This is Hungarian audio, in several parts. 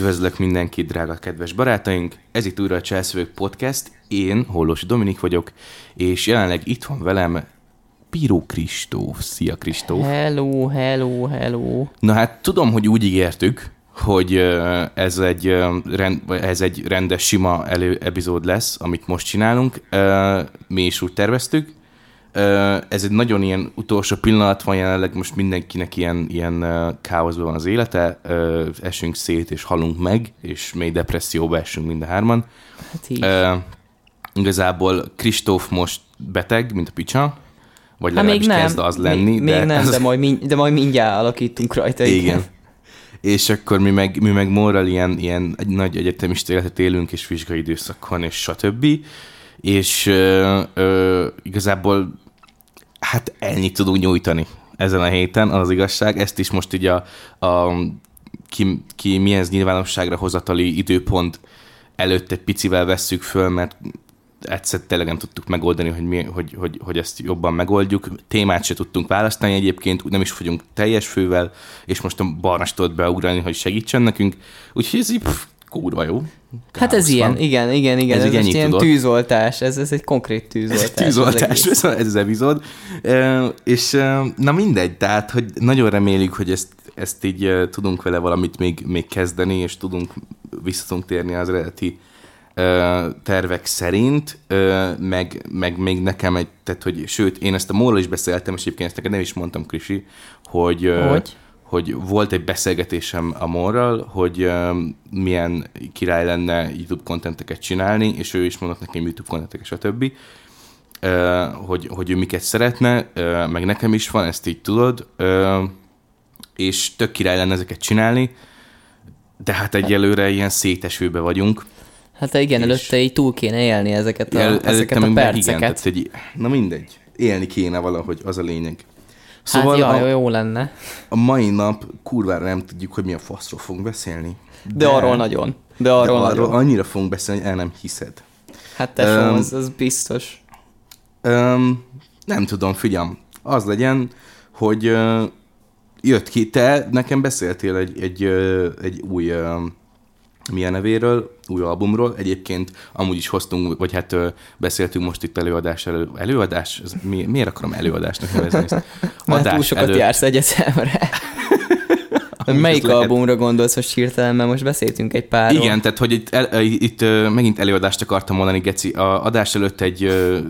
Üdvözlök mindenkit, drága kedves barátaink! Ez itt újra a Cselszövők Podcast. Én, Hollós Dominik vagyok, és jelenleg itt van velem Píró Kristóf. Szia Kristóf! Hello, hello, hello. Na hát tudom, hogy úgy ígértük, hogy ez egy, rend, ez egy rendes, sima elő epizód lesz, amit most csinálunk. Mi is úgy terveztük. Ez egy nagyon ilyen utolsó pillanat van jelenleg, most mindenkinek ilyen, ilyen káoszban van az élete, esünk szét és halunk meg, és mély depresszióba esünk mind a hárman. Hát így. Ö, Igazából Kristóf most beteg, mint a picsa, vagy még legalábbis nem. kezd az lenni. Még, még nem, ez- de majd, mind, de majd mindjárt alakítunk rajta. igen. És akkor mi meg, mi meg morral ilyen, ilyen egy nagy egyetemista életet élünk, és vizsgai időszakon, és stb. És ö, ö, igazából hát ennyit tudunk nyújtani ezen a héten, az az igazság. Ezt is most így a, a ki, ki milyen nyilvánosságra hozatali időpont előtt egy picivel vesszük föl, mert egyszer tényleg nem tudtuk megoldani, hogy, mi, hogy, hogy, hogy ezt jobban megoldjuk. Témát se tudtunk választani egyébként, nem is vagyunk teljes fővel, és most a Barnas tudott beugrani, hogy segítsen nekünk. Úgyhogy ez így pff, kurva jó. Hát ez Káosz ilyen, van. igen, igen, igen. Ez Ez, ennyit ilyen tudott. tűzoltás, ez, ez egy konkrét tűzoltás. Ez egy tűzoltás, ez, ez az epizód. E, és na mindegy, tehát, hogy nagyon reméljük, hogy ezt, ezt így tudunk vele valamit még, még kezdeni, és tudunk, vissza tudunk térni az eredeti tervek szerint, meg, meg még nekem egy, tehát, hogy sőt, én ezt a Móla is beszéltem, és egyébként ezt neked nem is mondtam, Krisi, hogy, Hogy? Hogy volt egy beszélgetésem a Morral, hogy um, milyen király lenne YouTube kontenteket csinálni, és ő is mondott nekem YouTube kontenteket, stb. Uh, hogy, hogy ő miket szeretne, uh, meg nekem is van, ezt így tudod, uh, és tök király lenne ezeket csinálni, de hát egyelőre ilyen szétesőbe vagyunk. Hát igen, előtte így túl kéne élni ezeket a, El, ezeket a meg igen, perceket. tehát, hogy, na mindegy, élni kéne valahogy, az a lényeg. Szóval hát a, jaj, jó lenne. a mai nap kurvára nem tudjuk, hogy mi a faszról fogunk beszélni. De, arról nagyon. De arról, de nagyon. arról annyira fogunk beszélni, hogy el nem hiszed. Hát tesó, Öm, az, az biztos. Öm, nem tudom, figyelm. Az legyen, hogy ö, jött ki, te nekem beszéltél egy, egy, ö, egy új ö, milyen nevéről, új albumról. Egyébként amúgy is hoztunk, vagy hát beszéltünk most itt előadás elő, előadás? Ez mi, miért akarom előadásnak nevezni ezt? Mert túl sokat jársz egyetemre. Melyik lehet. albumra gondolsz most hirtelen, mert most beszéltünk egy párról. Igen, tehát hogy itt, el, itt megint előadást akartam mondani, Geci. A adás előtt egy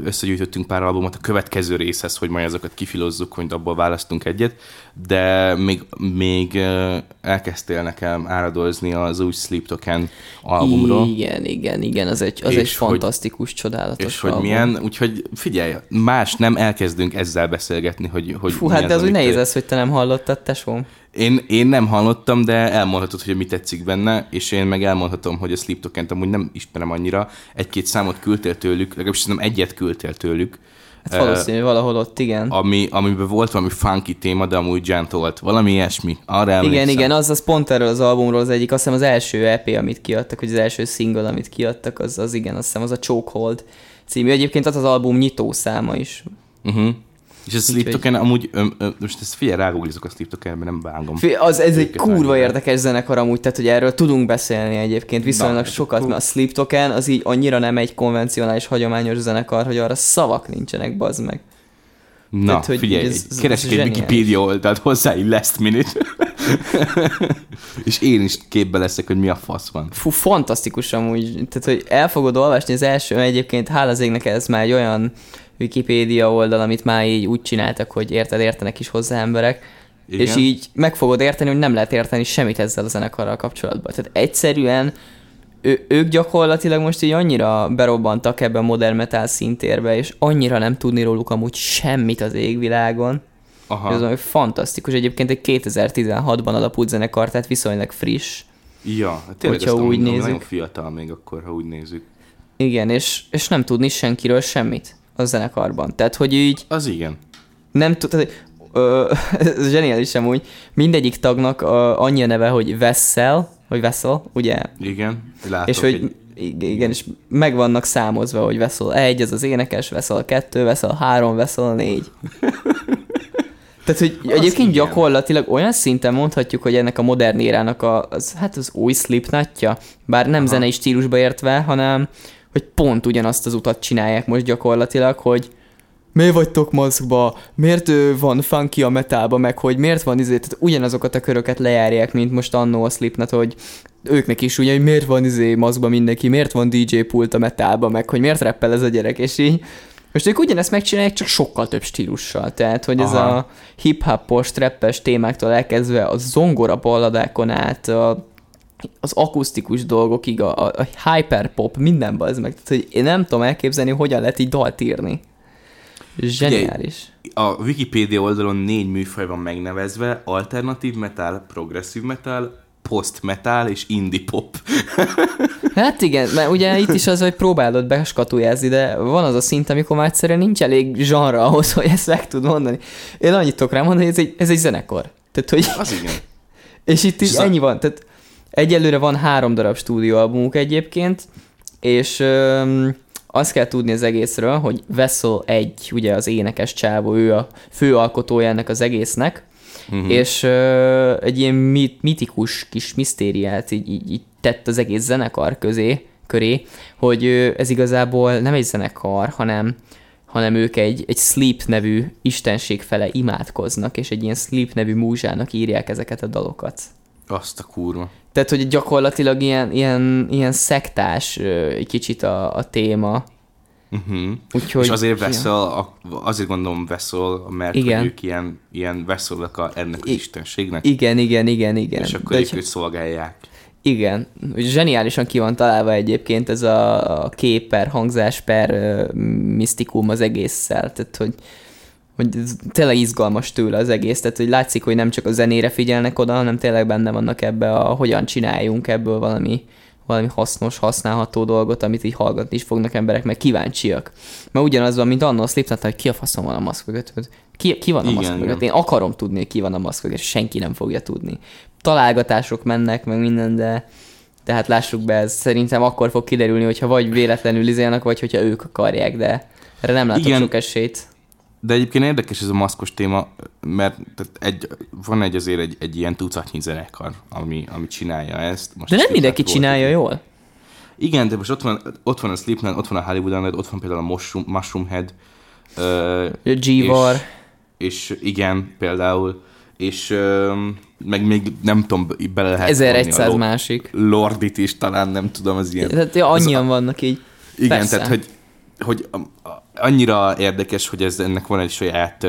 összegyűjtöttünk pár albumot a következő részhez, hogy majd azokat kifilozzuk, hogy abból választunk egyet, de még, még elkezdtél nekem áradozni az új Sleep Token albumról. Igen, igen, igen, az egy, az És egy hogy- fantasztikus, csodálatos És hogy album. milyen, úgyhogy figyelj, más nem elkezdünk ezzel beszélgetni, hogy, hogy Fú, hát de az úgy amit- nehéz lesz, hogy te nem hallottad, tesóm. Én, én nem hallottam, de elmondhatod, hogy mi tetszik benne, és én meg elmondhatom, hogy a Sleep Token-t amúgy nem ismerem annyira. Egy-két számot küldtél tőlük, legalábbis nem egyet küldtél tőlük, Hát valószínű, valahol ott, igen. ami, amiben volt valami funky téma, de amúgy gentle valami ilyesmi. Arra emlékszem. Igen, igen, az, az pont erről az albumról az egyik, azt hiszem az első EP, amit kiadtak, hogy az első single, amit kiadtak, az, az igen, azt hiszem az a Chokehold című. Egyébként az az album nyitó száma is. Uh-huh. És a Sleep Token amúgy, öm, öm, most ezt figyelj, rágooglizok a Sleep Tokenbe, nem vágom. Fé, Az, ez egy kurva érdekes zenekar amúgy, tehát hogy erről tudunk beszélni egyébként viszonylag ez sokat, mert a Sleep Token az így annyira nem egy konvencionális, hagyományos zenekar, hogy arra szavak nincsenek, bazd meg. Na, Tehát, hogy figyelj, ez- ez- keresek egy. Wikipedia oldalt hozzá, így last minute. és én is képbe leszek, hogy mi a fasz van. Fú, fantasztikus amúgy, tehát hogy el fogod olvasni az első, egyébként hála az égnek ez már egy olyan Wikipédia oldal, amit már így úgy csináltak, hogy érted, értenek is hozzá emberek, Igen. és így meg fogod érteni, hogy nem lehet érteni semmit ezzel a zenekarral kapcsolatban. Tehát egyszerűen ő, ők gyakorlatilag most így annyira berobbantak ebbe a modern metal szintérbe, és annyira nem tudni róluk amúgy semmit az égvilágon. Aha. Ez valami fantasztikus. Egyébként egy 2016-ban alapult zenekar, tehát viszonylag friss. Ja, hát tényleg Hogyha ezt úgy nézzük. Nagyon fiatal még akkor, ha úgy nézzük. Igen, és, és nem tudni senkiről semmit a zenekarban. Tehát, hogy így Az igen. nem tud, tehát, hogy, ö, ez zseniális amúgy, mindegyik tagnak ö, annyi a neve, hogy Vessel, vagy Vessel, ugye? Igen. Látok és hogy egy... ig- igen, és meg vannak számozva, hogy Vessel 1, ez az énekes, Vessel 2, Vessel 3, Vessel 4. Tehát, hogy Az egyébként igen. gyakorlatilag olyan szinten mondhatjuk, hogy ennek a modern érának a, az, hát az új slipnatja, bár nem Aha. zenei stílusba értve, hanem hogy pont ugyanazt az utat csinálják most gyakorlatilag, hogy miért vagytok maszkba, miért van funky a metálba, meg hogy miért van izé, tehát ugyanazokat a köröket lejárják, mint most annó a Slipknot, hogy őknek is ugye, hogy miért van izé maszkba mindenki, miért van DJ pult a metálba, meg? Hogy miért reppel ez a gyerek, és így most ők ugyanezt megcsinálják, csak sokkal több stílussal. Tehát, hogy ez Aha. a hip-hopos, trappes témáktól elkezdve a zongora balladákon át, a, az akusztikus dolgokig, a, a, a hyperpop, mindenben ez meg. Tehát, hogy én nem tudom elképzelni, hogyan lehet így dalt írni. Zseniális. A Wikipedia oldalon négy műfaj van megnevezve, alternatív metal, progresszív metal, post metal és indie pop. Hát igen, mert ugye itt is az, hogy próbálod beskatujázni, de van az a szint, amikor már egyszerűen nincs elég zsanra ahhoz, hogy ezt meg tud mondani. Én annyit tudok rá mondani, hogy ez egy, ez egy zenekar. Tehát, hogy Az igen. És itt És is a- ennyi van. Tehát egyelőre van három darab stúdióalbumuk egyébként, és öm, azt kell tudni az egészről, hogy Vessel egy, ugye az énekes csávó, ő a főalkotója ennek az egésznek, Mhm. és ö, egy ilyen mit, mitikus kis misztériát így, így, így tett az egész zenekar közé, köré, hogy ö, ez igazából nem egy zenekar, hanem hanem ők egy, egy Sleep nevű istenség fele imádkoznak, és egy ilyen Sleep nevű múzsának írják ezeket a dalokat. Azt a kurva. Tehát, hogy gyakorlatilag ilyen, ilyen, ilyen szektás egy kicsit a, a téma. Uh-huh. Úgyhogy, és azért ja. Vessel, a, azért gondolom Vessel, mert Igen. hogy ők ilyen, ilyen veszelek a, ennek az I- istenségnek, Igen, igen, igen, igen. és akkor De ők őt szolgálják. Igen, zseniálisan ki van találva egyébként ez a, a kép per hangzás per ö, misztikum az egésszel, tehát hogy, hogy ez tényleg izgalmas tőle az egész, tehát hogy látszik, hogy nem csak a zenére figyelnek oda, hanem tényleg benne vannak ebbe a hogyan csináljunk ebből valami, valami hasznos, használható dolgot, amit így hallgatni is fognak emberek, meg kíváncsiak. Mert ugyanaz van, mint annól a Slipknot, hogy ki a faszom van a maszk mögött, ki, ki van a Igen, maszk mögött. Én akarom tudni, hogy ki van a maszk mögött, senki nem fogja tudni. Találgatások mennek, meg minden, de tehát lássuk be, ez szerintem akkor fog kiderülni, hogyha vagy véletlenül izélnek, vagy hogyha ők akarják, de erre nem látok Igen. sok esélyt. De egyébként érdekes ez a maszkos téma, mert tehát egy, van egy azért egy, egy ilyen tucatnyi zenekar, ami, ami csinálja ezt. Most De nem mindenki volt, csinálja hogy- jól. Igen, de most ott van, ott van a Slipknot, ott van a Hollywood Undead, ott van például a Mushroom, Mushroom Head, ö, A G-Var. és igen, például, és ö, meg még nem tudom, bele lehet vonni 1100 a Lo- másik. Lordit is talán, nem tudom, az ilyen. Tehát ja, az annyian vannak így. Igen, Persze. tehát hogy, hogy annyira érdekes, hogy ez, ennek van egy saját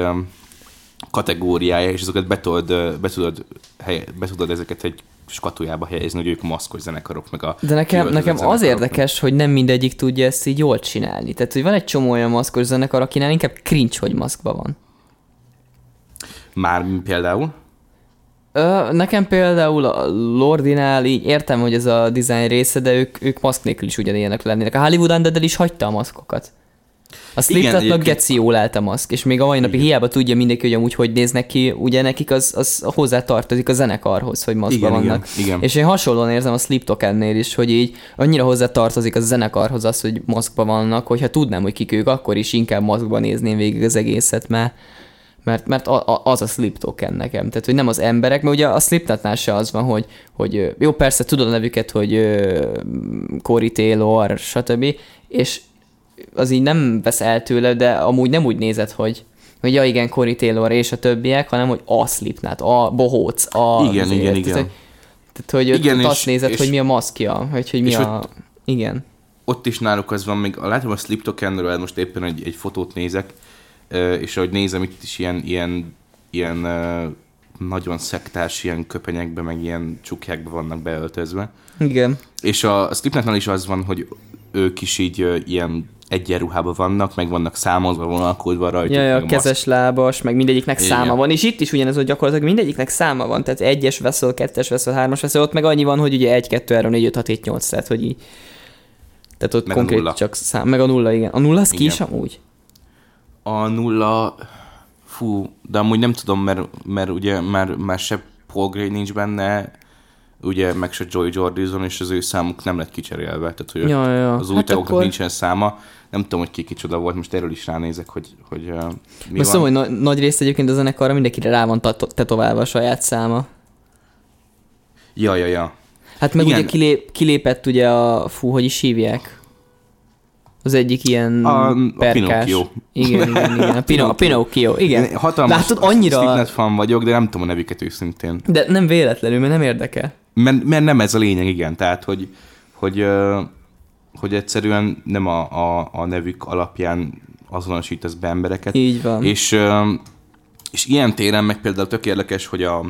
kategóriája, és azokat be tudod, be tudod, helye, be tudod ezeket egy skatujába helyezni, hogy ők maszkos zenekarok, meg a De nekem, nekem az érdekes, hogy nem mindegyik tudja ezt így jól csinálni. Tehát, hogy van egy csomó olyan maszkos zenekar, akinál inkább cringe, hogy maszkba van. Már például. Ö, nekem például a Lordinál így értem, hogy ez a design része, de ők, ők maszk nélkül is ugyanilyenek lennének. A Hollywood undead is hagyta a maszkokat. A Slipknotnak geci jól állt a maszk, és még a mai napig Igen. hiába tudja mindenki, hogy amúgy hogy néznek ki, ugye nekik az, az hozzá tartozik a zenekarhoz, hogy maszkba Igen, igen, vannak. igen. És én hasonlóan érzem a Sleep Tokennél is, hogy így annyira hozzá tartozik a zenekarhoz az, hogy maszkba vannak, hogyha tudnám, hogy kik ők, akkor is inkább maszkba nézném végig az egészet, mert mert, mert a, a, az a Sleep Token nekem. Tehát, hogy nem az emberek, mert ugye a Slipknotnál se az van, hogy, hogy jó, persze tudod a nevüket, hogy ö, Corey Taylor, stb. És az így nem vesz el tőle, de amúgy nem úgy nézed, hogy hogy ja igen, Corey Taylor és a többiek, hanem hogy a Slipknot, a bohóc, a... Igen, azért. igen, igen. Tehát, hogy, tehát, hogy Igen, igen, és- azt nézed, és- hogy mi a maszkja, vagy hogy mi a... Igen. Ott is náluk az van, még látom a Slip Tokenről, most éppen egy, egy fotót nézek, és ahogy nézem, itt is ilyen, ilyen, ilyen nagyon szektás, ilyen köpenyekbe, meg ilyen csukjákba vannak beöltözve. Igen. És a, a Slipknotnál is az van, hogy ők is így ilyen egyenruhában vannak, meg vannak számozva, vonalkodva rajtuk. Ja, ja, meg a kezes lábas, meg mindegyiknek Igen. száma van, és itt is ugyanez, hogy gyakorlatilag mindegyiknek száma van, tehát egyes veszél, kettes veszél, hármas veszél, ott meg annyi van, hogy ugye 1, 2, 3, 4, 5, 6, 7, 8, tehát hogy így. Tehát ott Meg konkrét csak szám, meg a nulla, igen. A nulla az ki is amúgy? A nulla, fú, de amúgy nem tudom, mert, mert ugye már, már se Paul Gray nincs benne, ugye meg se Joy Jordison, és az ő számuk nem lett kicserélve, tehát hogy Ja, ja, az új Hát tagoknak akkor- nincsen száma. Nem tudom, hogy ki kicsoda volt, most erről is ránézek, hogy, hogy uh, mi Most van. tudom, hogy na- nagy részt egyébként a zenekarra mindenkire rá van tetoválva a saját száma. Ja, ja, ja. Hát meg Igen. ugye kilép, kilépett ugye a, fú, hogy is hívják? Az egyik ilyen A- a perkás. Pinocchio. Igen, igen, igen. A, Pino, a Pinocchio, igen. Én hatalmas Látod, annyira... Slipknot fan vagyok, de nem tudom a nevüket őszintén. De nem véletlenül, mert nem érdekel. Mert, mert nem ez a lényeg, igen. Tehát, hogy, hogy, hogy egyszerűen nem a, a, a nevük alapján azonosítasz be embereket. Így van. És, és ilyen téren meg például tök érdekes, hogy a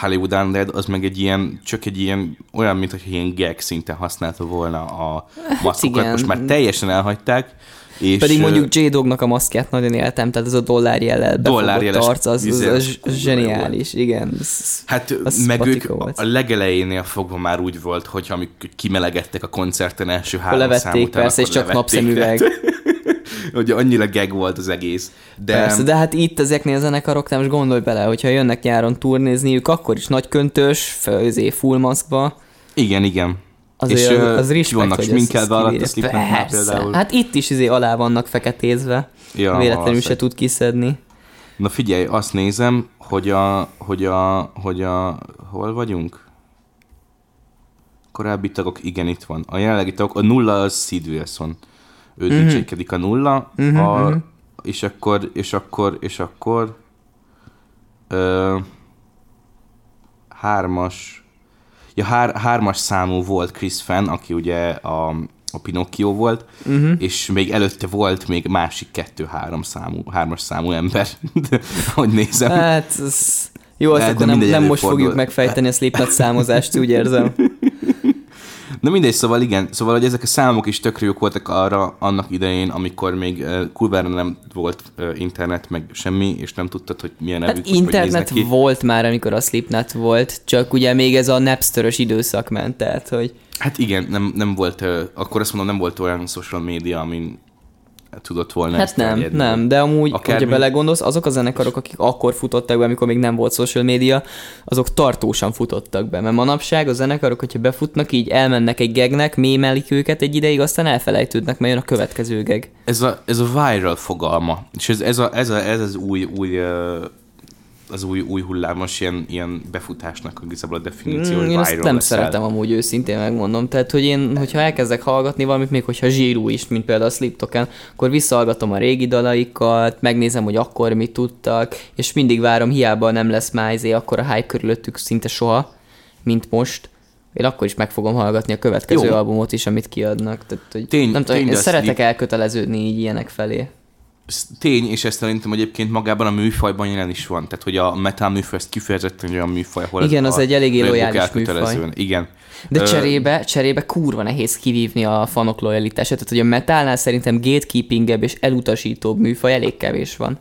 Hollywood Undead az meg egy ilyen, csak egy ilyen, olyan, mint hogy ilyen gag szinten használta volna a maszkokat. Hát. Most már teljesen elhagyták. És, Pedig mondjuk J-Dognak a maszkját nagyon éltem, tehát ez a dollárjellel befogott Dollárjeles arc, az, az, izé, az, az az zseniális, igen. Ez- Hát Az meg ők volt. a legelejénél fogva már úgy volt, hogy amik kimelegettek a koncerten első három levették után, persze, és csak napszemüveg. hogy annyira gag volt az egész. De. Persze, de hát itt ezeknél a zenekaroknál most gondolj bele, hogyha jönnek nyáron turnézniük, akkor is nagy köntös, főzé full maszkba, igen, igen. azért És, az, az respect, vannak sminkelve alatt a Slipknotnál például. Hát itt is izé alá vannak feketézve, Ja, véletlenül se tud kiszedni. Na figyelj, azt nézem, hogy a, hogy a, hogy a, hol vagyunk? Korábbi tagok, igen, itt van. A jelenlegi tagok, a nulla az Sid Wilson. Ő mm-hmm. DJ-kedik a nulla, Mhm, a, mhm. és akkor, és akkor, és akkor ö, hármas, ja, hár, hármas számú volt Chris Fenn, aki ugye a, a Pinocchio volt, Uh-huh. és még előtte volt még másik kettő-három számú, hármas számú ember, hogy nézem. Hát, ez... Jó, azt De- akkor nem, nem most fogjuk megfejteni a Slipknot számozást, úgy érzem. Na mindegy, szóval igen, szóval hogy ezek a számok is tök jók voltak arra annak idején, amikor még uh, kurvára nem volt uh, internet, meg semmi, és nem tudtad, hogy milyen Hát hogy internet ki. volt már, amikor a Slipknot volt, csak ugye még ez a Napster-ös időszak ment, tehát hogy Hát igen, nem, nem volt, uh, akkor azt mondom, nem volt olyan social média, amin tudott volna Hát nem, terjedni. nem, de amúgy, Akármi. hogyha belegondolsz, azok a zenekarok, akik akkor futottak be, amikor még nem volt social media, azok tartósan futottak be, mert manapság a zenekarok, hogyha befutnak, így elmennek egy gegnek, mémelik őket egy ideig, aztán elfelejtődnek, mert jön a következő geg. Ez a, ez a viral fogalma, és ez, ez, a, ez, a, ez az új, új uh, az új, új hullámos ilyen, ilyen befutásnak igazából a definíció, Mm, én azt nem leszel. szeretem amúgy őszintén megmondom. Tehát, hogy én, hogyha elkezdek hallgatni valamit, még hogyha zsírú is, mint például a Sliptoken, akkor visszahallgatom a régi dalaikat, megnézem, hogy akkor mit tudtak, és mindig várom, hiába nem lesz már izé, akkor a hype körülöttük szinte soha, mint most. Én akkor is meg fogom hallgatni a következő Jó. albumot is, amit kiadnak. Tehát, hogy Tény- nem tudom, én szeretek Slip- elköteleződni így ilyenek felé. Tény, és ezt szerintem egyébként magában a műfajban jelen is van. Tehát, hogy a metal műfaj, ez kifejezetten olyan műfaj, ahol Igen, az a egy eléggé lojális elkötelezően- Igen. De cserébe, cserébe kurva nehéz kivívni a fanok lojalitását. Tehát, hogy a metalnál szerintem gatekeepingebb és elutasítóbb műfaj elég kevés van.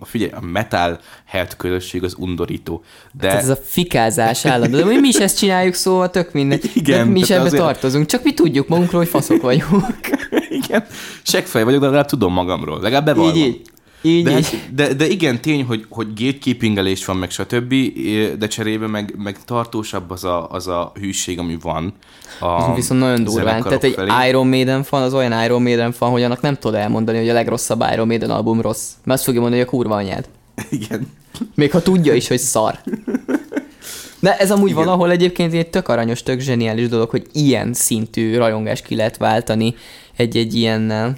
A, figyelj, a metal health közösség az undorító. De Tehát ez a fikázás állandó. De mi is ezt csináljuk, szóval tök mindegy. Igen, de mi is ebbe azért- tartozunk. Csak mi tudjuk magunkról, hogy faszok vagyunk. igen, seggfej vagyok, de legalább tudom magamról. Legalább bevallom. így, így. Így, De, így. hát, de, de igen, tény, hogy, hogy gatekeepingelés van, meg stb., de cserébe meg, meg tartósabb az a, az a hűség, ami van. A viszont nagyon durván. Tehát egy felé. Iron Maiden fan az olyan Iron Maiden fan, hogy annak nem tudod elmondani, hogy a legrosszabb Iron Maiden album rossz. Mert azt fogja mondani, hogy a kurva anyád. Igen. Még ha tudja is, hogy szar. De ez amúgy Igen. valahol egyébként egy tök aranyos, tök zseniális dolog, hogy ilyen szintű rajongást ki lehet váltani egy-egy ilyennel.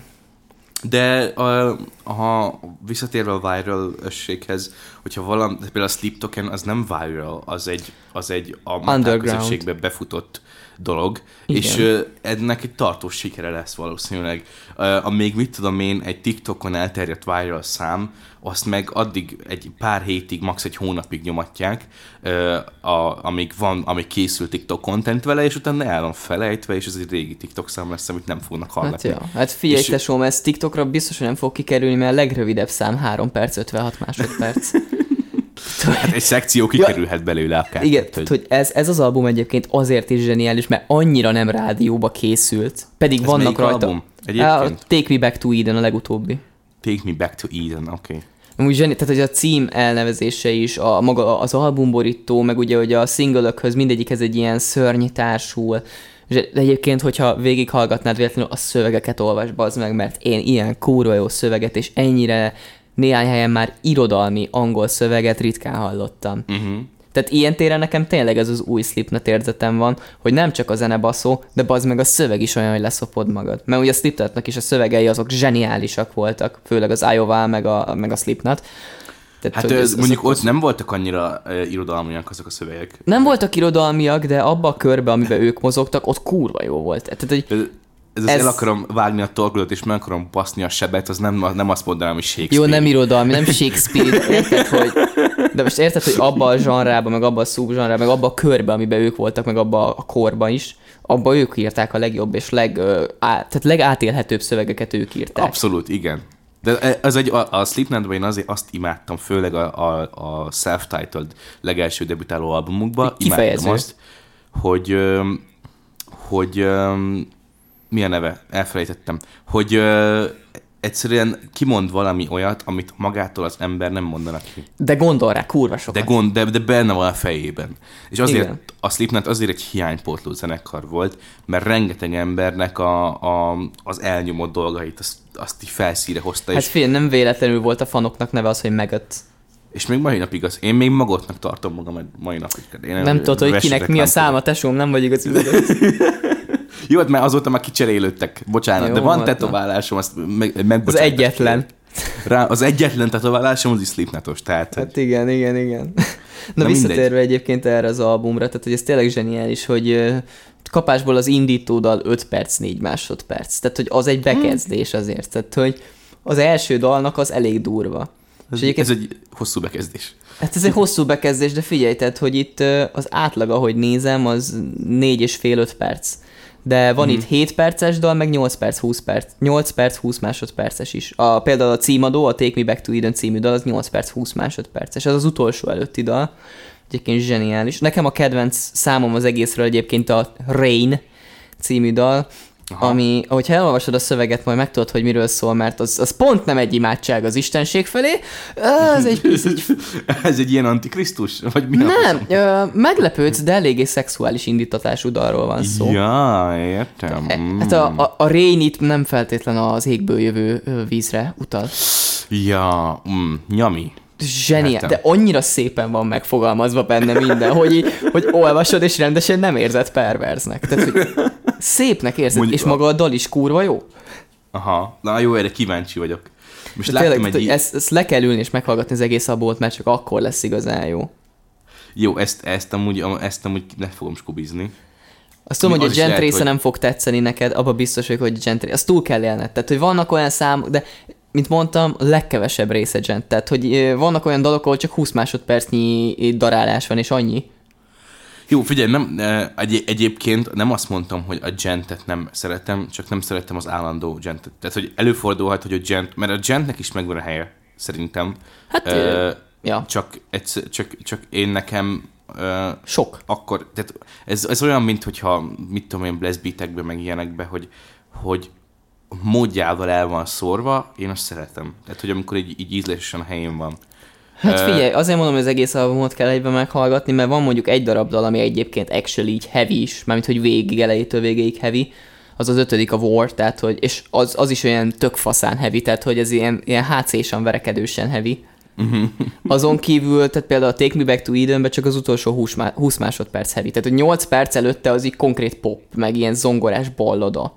De a, ha visszatérve a viral össéghez, hogyha valami, például a Sleep Token az nem viral, az egy, az egy a közösségbe befutott dolog, Igen. és ennek egy tartós sikere lesz valószínűleg. Ö, Amíg mit tudom én, egy TikTokon elterjedt viral szám, azt meg addig egy pár hétig, max. egy hónapig nyomatják, a, amíg van, amíg készül TikTok content vele, és utána el van felejtve, és ez egy régi TikTok szám lesz, amit nem fognak Hát, hallgatni. ja. hát figyelj, És- tesóm, ez TikTokra biztos, hogy nem fog kikerülni, mert a legrövidebb szám 3 perc, 56 másodperc. Hát egy szekció kikerülhet belőle akár. Igen, Tehát, hogy ez, ez az album egyébként azért is zseniális, mert annyira nem rádióba készült, pedig Ez vannak rajta. album? A Egyébként? Take Me Back to Eden a legutóbbi. Take me back to Eden, oké. Okay. Úgy zseni, tehát hogy a cím elnevezése is, a maga az albumborító, meg ugye hogy a singlökhöz mindegyikhez egy ilyen szörny társul. De egyébként, hogyha végighallgatnád véletlenül a szövegeket olvas, bazd meg, mert én ilyen kurva jó szöveget, és ennyire néhány helyen már irodalmi angol szöveget ritkán hallottam. Uh-huh. Tehát ilyen téren nekem tényleg ez az új Slipknot érzetem van, hogy nem csak a zene baszó, de bazd meg a szöveg is olyan, hogy leszopod magad. Mert ugye a Slipknotnak is a szövegei azok zseniálisak voltak, főleg az Iowa meg a, meg a Slipknot. Tehát, hát ez, mondjuk ott nem voltak annyira uh, irodalmiak azok a szövegek. Nem voltak irodalmiak, de abba a körbe, amiben ők mozogtak, ott kurva jó volt. Tehát, hogy ez, ez, el akarom vágni a torkodat, és meg akarom baszni a sebet, az nem, nem azt mondanám, hogy Shakespeare. Jó, nem irodalmi, nem Shakespeare, érted, hogy, de most érted, hogy abba a zsanrába, meg abba a szubzsanrába, meg abba a körbe, amiben ők voltak, meg abba a korba is, abba ők írták a legjobb és leg, á, tehát legátélhetőbb szövegeket ők írták. Abszolút, igen. De ez egy, a, a Slipknotban én azért azt imádtam, főleg a, a, a self-titled legelső debütáló albumukban, imádtam azt, hogy, hogy mi a neve? Elfelejtettem. Hogy ö, egyszerűen kimond valami olyat, amit magától az ember nem mondanak ki. De gondol rá, kurva sokat. De, gond, de, de benne van a fejében. És azért Igen. a Slipknot azért egy hiánypótló zenekar volt, mert rengeteg embernek a, a, az elnyomott dolgait azt, azt így felszíre hozta. Hát és... fél, nem véletlenül volt a fanoknak neve az, hogy megött. És még mai napig az, én még magotnak tartom magam mai napig. Én nem, nem tudod, hogy kinek mi a száma, tesóm, nem vagy igaz. Jó, hát már azóta már kicserélődtek, bocsánat, Jó, de van hát tetoválásom, azt meg, Az egyetlen. Rá, az egyetlen tetoválásom az is Slipknotos, tehát... Hát hogy... igen, igen, igen. Na, Na visszatérve mindegy. egyébként erre az albumra, tehát hogy ez tényleg zseniális, hogy kapásból az indítódal 5 perc, 4 másodperc. Tehát, hogy az egy bekezdés azért. Tehát, hogy az első dalnak az elég durva. Ez, ez egy hosszú bekezdés. Hát ez egy hosszú bekezdés, de figyelj, tehát, hogy itt az átlag, ahogy nézem, az 4 és fél 5 perc de van mm. itt 7 perces dal, meg 8 perc, 20 perc, 8 perc, 20 másodperces is. A, például a címadó, a Take Me Back to Eden című dal, az 8 perc, 20 másodperces. Ez az utolsó előtti dal. Egyébként zseniális. Nekem a kedvenc számom az egészről egyébként a Rain című dal, Aha. ami, ahogyha elolvasod a szöveget, majd megtudod, hogy miről szól, mert az, az pont nem egy imádság az Istenség felé, ez egy... Ez egy, ez egy ilyen antikrisztus? Vagy mi nem, ö, meglepődsz, de eléggé szexuális indítatású dalról van szó. Ja, értem. E, hát a, a, a itt nem feltétlen az égből jövő vízre utal. Ja, mm, nyami zseniál, de annyira szépen van megfogalmazva benne minden, hogy, hogy olvasod, és rendesen nem érzed perverznek. Tehát, hogy szépnek érzed, Mondjuk és maga a dal is kurva jó. Aha, na jó, erre kíváncsi vagyok. Most de tényleg, egy... ezt, ezt, le kell ülni és meghallgatni az egész abót, mert csak akkor lesz igazán jó. Jó, ezt, ezt, amúgy, ezt amúgy le fogom skubizni. Azt tudom, hogy a Gent része hogy... nem fog tetszeni neked, abba biztos vagyok, hogy Gent azt túl kell élned. Tehát, hogy vannak olyan számok, de mint mondtam, a legkevesebb része Gent. Tehát, hogy vannak olyan dalok, ahol csak 20 másodpercnyi darálás van, és annyi. Jó, figyelj, nem, egy, egyébként nem azt mondtam, hogy a gentet nem szeretem, csak nem szeretem az állandó gentet. Tehát, hogy előfordulhat, hogy a gent, mert a gentnek is megvan a helye, szerintem. Hát, uh, ja. Csak, egyszer, csak, csak én nekem Sok. Akkor, tehát ez, ez olyan, mint hogyha, mit tudom én, Bless Beatekben, meg ilyenekben, hogy, hogy módjával el van szórva, én azt szeretem. Tehát, hogy amikor így, így ízlésesen a helyén van. Hát figyelj, azért mondom, hogy az egész albumot kell egyben meghallgatni, mert van mondjuk egy darab dal, ami egyébként actually így heavy is, mármint hogy végig elejétől végéig heavy, az az ötödik a War, tehát hogy, és az, az is olyan tök faszán heavy, tehát hogy ez ilyen, ilyen HC-san verekedősen heavy. Azon kívül, tehát például a Take Me Back to Eden-ben csak az utolsó 20 másodperc heavy, tehát hogy 8 perc előtte az így konkrét pop, meg ilyen zongorás balloda.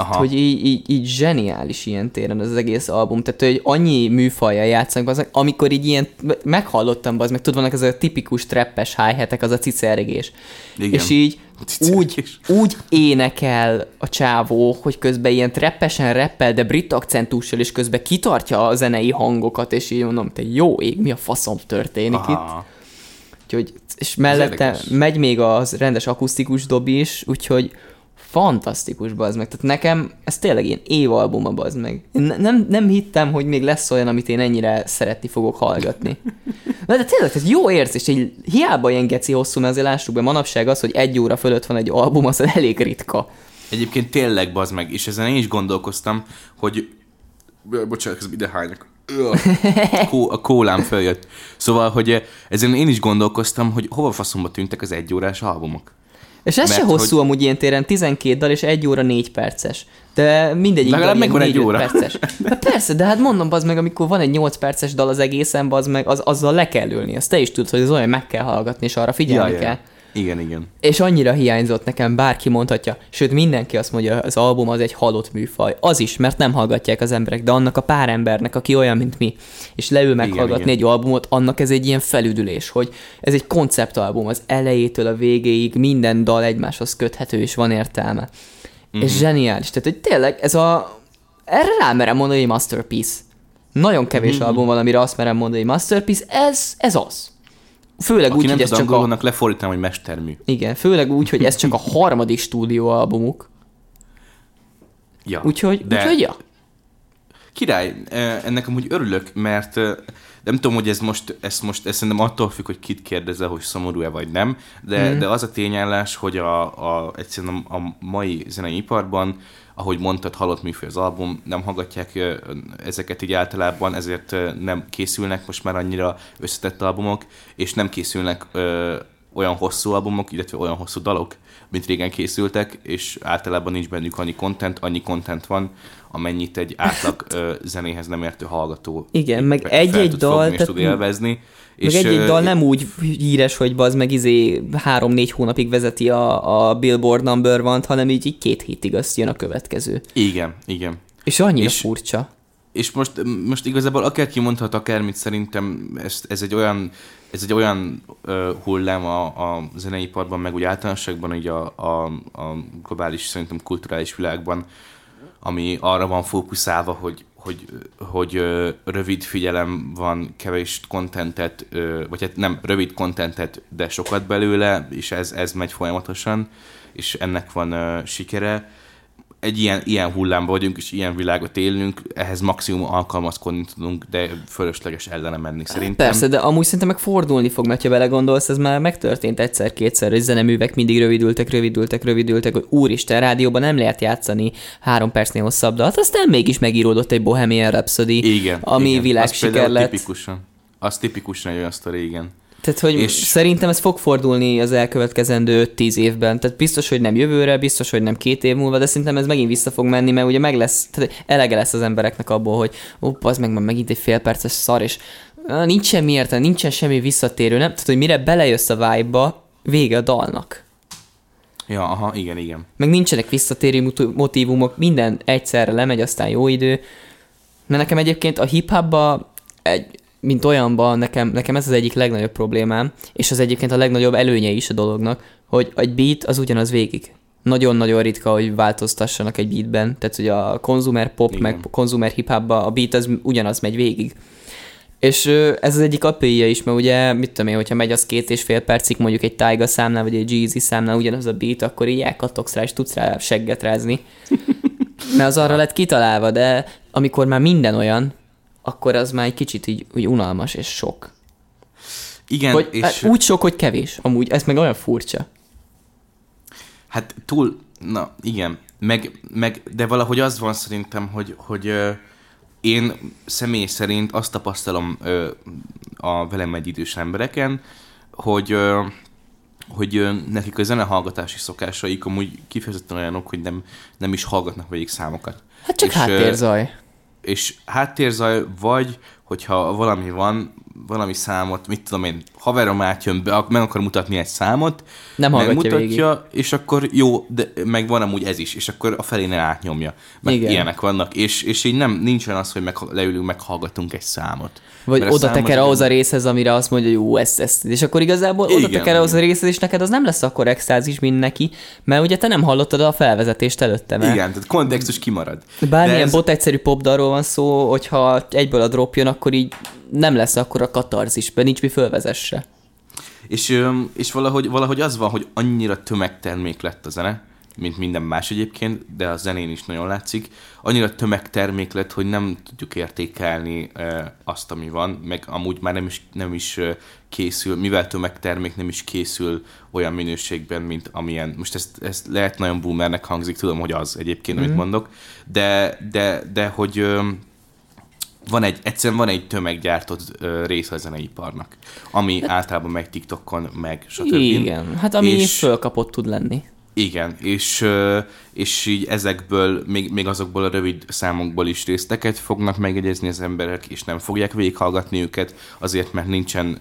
Aha. hogy így, így, így zseniális ilyen téren az, egész album. Tehát, hogy annyi műfajjal játszanak, az, amikor így ilyen, meghallottam, az meg tudod, ez a tipikus treppes hi az a cicergés. Igen. És így úgy, úgy énekel a csávó, hogy közben ilyen treppesen reppel, de brit akcentussal, és közben kitartja a zenei hangokat, és így mondom, te jó ég, mi a faszom történik Aha. itt. Úgyhogy, és mellette megy még az rendes akusztikus dobi is, úgyhogy fantasztikus, bazd meg. Tehát nekem ez tényleg ilyen évalbuma, bazd meg. Én nem, nem hittem, hogy még lesz olyan, amit én ennyire szeretni fogok hallgatni. Na, de tényleg, ez jó érzés, hogy hiába ilyen geci hosszú, mert azért lássuk be, manapság az, hogy egy óra fölött van egy album, az elég ritka. Egyébként tényleg, bazd meg, és ezen én is gondolkoztam, hogy bocsánat, ez ide hányok. A kólám följött. Szóval, hogy ezen én is gondolkoztam, hogy hova faszomba tűntek az egyórás albumok. És ez Mert se hosszú hogy- amúgy ilyen téren, 12 dal és 1 óra 4 perces. De mindegyik Legalább dal megvan egy 4-5 óra. perces. Hát persze, de hát mondom, az meg, amikor van egy 8 perces dal az egészen, az meg, az, azzal le kell ülni. Azt te is tudod, hogy az olyan meg kell hallgatni, és arra figyelni kell. Igen, igen. És annyira hiányzott nekem, bárki mondhatja, sőt mindenki azt mondja, az album az egy halott műfaj. Az is, mert nem hallgatják az emberek, de annak a pár embernek, aki olyan, mint mi, és leül meghallgatni igen. egy albumot, annak ez egy ilyen felüdülés, hogy ez egy konceptalbum, az elejétől a végéig minden dal egymáshoz köthető, és van értelme. Mm-hmm. És zseniális. Tehát, hogy tényleg ez a... Erre rámerem mondani, hogy masterpiece. Nagyon kevés mm-hmm. album van, amire azt merem mondani, hogy masterpiece, ez, ez az. Főleg Aki úgy, nem hogy ez csak a... lefordítanám, hogy mestermű. Igen, főleg úgy, hogy ez csak a harmadik stúdióalbumuk. Ja. Úgyhogy, De- úgyhogy ja. Király, eh, ennek amúgy örülök, mert eh, nem tudom, hogy ez most, ez most, ez szerintem attól függ, hogy kit kérdezel, hogy szomorú-e vagy nem, de, mm. de az a tényállás, hogy a, a, egyszerűen a mai zenei iparban, ahogy mondtad, halott műfaj az album, nem hallgatják ezeket így általában, ezért nem készülnek most már annyira összetett albumok, és nem készülnek ö, olyan hosszú albumok, illetve olyan hosszú dalok, mint régen készültek, és általában nincs bennük annyi content, annyi content van, amennyit egy átlag ö, zenéhez nem értő hallgató Igen, meg egy-egy dal, fogni és tud élvezni. Meg és, egy-egy ö, dal nem úgy híres, hogy bazd meg izé három-négy hónapig vezeti a, a Billboard number van hanem így, így két hétig azt jön a következő. Igen, igen. És annyira És- furcsa. És most, most igazából akárki mondhat akármit, szerintem ez, ez egy olyan, ez egy olyan uh, hullám a, a zeneiparban, meg úgy általánosságban így a, a, a globális, szerintem kulturális világban, ami arra van fókuszálva, hogy, hogy, hogy ö, rövid figyelem van, kevés kontentet, ö, vagy hát nem rövid kontentet, de sokat belőle, és ez, ez megy folyamatosan, és ennek van ö, sikere egy ilyen, ilyen hullámban vagyunk, és ilyen világot élünk, ehhez maximum alkalmazkodni tudunk, de fölösleges ellene menni szerintem. Persze, de amúgy szerintem meg fordulni fog, mert ha belegondolsz, ez már megtörtént egyszer-kétszer, hogy zeneművek mindig rövidültek, rövidültek, rövidültek, hogy úristen, rádióban nem lehet játszani három percnél hosszabb dalt, aztán mégis megíródott egy Bohemian Rhapsody, Igen. ami igen. világsiker lett. Tipikusan. Az tipikusan egy olyan sztori, igen. Tehát, hogy és... Szerintem ez fog fordulni az elkövetkezendő 10 évben. Tehát biztos, hogy nem jövőre, biztos, hogy nem két év múlva, de szerintem ez megint vissza fog menni, mert ugye meg lesz, tehát elege lesz az embereknek abból, hogy ó, az meg már megint egy félperces szar, és nincs semmi értelme, nincsen semmi visszatérő, nem? Tehát, hogy mire belejössz a vibe-ba, vége a dalnak. Ja, aha, igen, igen. Meg nincsenek visszatérő mot- motívumok, minden egyszerre lemegy, aztán jó idő. Mert nekem egyébként a hip-hopba, egy, mint olyanban nekem, nekem ez az egyik legnagyobb problémám, és az egyébként a legnagyobb előnye is a dolognak, hogy egy beat az ugyanaz végig. Nagyon-nagyon ritka, hogy változtassanak egy beatben, tehát hogy a konzumer pop, Igen. meg konzumer hip a beat az ugyanaz megy végig. És ez az egyik apja is, mert ugye, mit tudom én, hogyha megy az két és fél percig mondjuk egy Tyga számnál, vagy egy Jeezy számnál ugyanaz a beat, akkor így elkattogsz rá, és tudsz rá segget rázni. Mert az arra lett kitalálva, de amikor már minden olyan, akkor az már egy kicsit így, úgy unalmas és sok. Igen, Hogy, és hát úgy sok, hogy kevés. Amúgy ez meg olyan furcsa. hát túl, na igen, meg, meg, de valahogy az van szerintem, hogy, hogy ö, én személy szerint azt tapasztalom ö, a velem egy idős embereken, hogy ö, hogy ö, nekik a zenehallgatási szokásaik amúgy kifejezetten olyanok, hogy nem, nem is hallgatnak végig számokat. Hát csak És, ö, háttérzaj. És háttérzaj, vagy hogyha valami van, valami számot, mit tudom én, haverom átjön be, meg akar mutatni egy számot, Nem megmutatja, és akkor jó, de meg van amúgy ez is, és akkor a felénél átnyomja. Meg Igen. ilyenek vannak, és, és így nem, nincsen az, hogy meg, leülünk, meghallgatunk egy számot. Vagy Mert oda teker az ahhoz a részhez, amire azt mondja, hogy jó, ezt, ezt. És akkor igazából oda teker ahhoz a részhez, és neked az nem lesz akkor extázis, mint neki, mert ugye te nem hallottad a felvezetést előtte, mert Igen, tehát kontextus kimarad. bármilyen De ez... bot egyszerű popdalról van szó, hogyha egyből a drop jön, akkor így nem lesz akkor a katarzis, mert nincs mi fölvezesse. És, és valahogy, valahogy az van, hogy annyira tömegtermék lett a zene, mint minden más egyébként, de a zenén is nagyon látszik, annyira tömegtermék lett, hogy nem tudjuk értékelni azt, ami van, meg amúgy már nem is, nem is készül, mivel tömegtermék nem is készül olyan minőségben, mint amilyen, most ez, ez lehet nagyon boomernek hangzik, tudom, hogy az egyébként, mm. amit mondok, de, de, de hogy van egy, egyszerűen van egy tömeggyártott ö, része a zeneiparnak, ami hát, általában meg TikTokon, meg stb. Igen, hát ami és, fölkapott tud lenni. Igen, és, és így ezekből, még, még azokból a rövid számokból is részteket fognak megjegyezni az emberek, és nem fogják végighallgatni őket, azért, mert nincsen,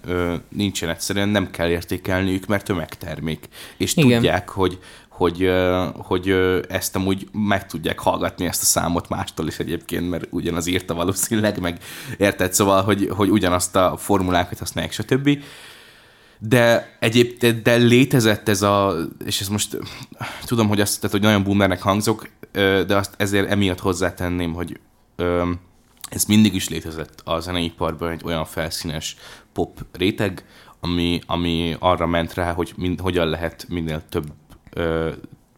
nincsen egyszerűen, nem kell értékelniük, mert tömegtermék. És Igen. tudják, hogy, hogy, hogy ezt amúgy meg tudják hallgatni ezt a számot mástól is egyébként, mert ugyanaz írta valószínűleg, meg érted, szóval, hogy, hogy ugyanazt a formulákat használják, stb. De egyébként de létezett ez a, és ez most tudom, hogy azt, tehát, hogy nagyon boomernek hangzok, de azt ezért emiatt hozzátenném, hogy ez mindig is létezett a zeneiparban egy olyan felszínes pop réteg, ami, ami arra ment rá, hogy mind, hogyan lehet minél több ö,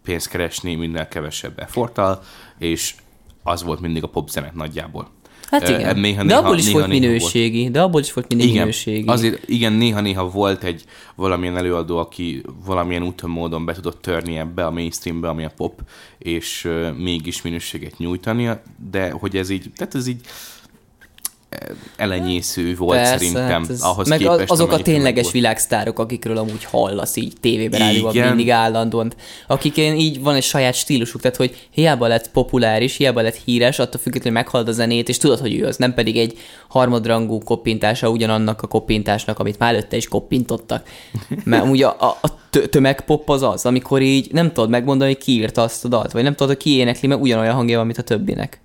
pénzt keresni minél kevesebb efforttal, és az volt mindig a popzenet nagyjából. Hát igen, néha, de abból is néha, volt néha minőségi, volt. de abból is volt mindig igen, minőségi. Azért igen, néha-néha volt egy valamilyen előadó, aki valamilyen úton módon be tudott törni ebbe a mainstreambe, ami a pop, és uh, mégis minőséget nyújtania, de hogy ez így, tehát ez így elenyésző volt Persze, szerintem. Hát ez, ahhoz meg képest, azok a tényleges volt. világsztárok, akikről amúgy hallasz így tévében, rádióban mindig állandóan, akik így van egy saját stílusuk, tehát hogy hiába lett populáris, hiába lett híres, attól függetlenül meghald a zenét, és tudod, hogy ő az, nem pedig egy harmadrangú koppintása ugyanannak a koppintásnak, amit már előtte is koppintottak. Mert ugye a, a, a tömegpop az az, amikor így nem tudod megmondani, hogy ki írta azt a dalt, vagy nem tudod, hogy ki énekli, mert ugyanolyan hangja van, mint a többinek.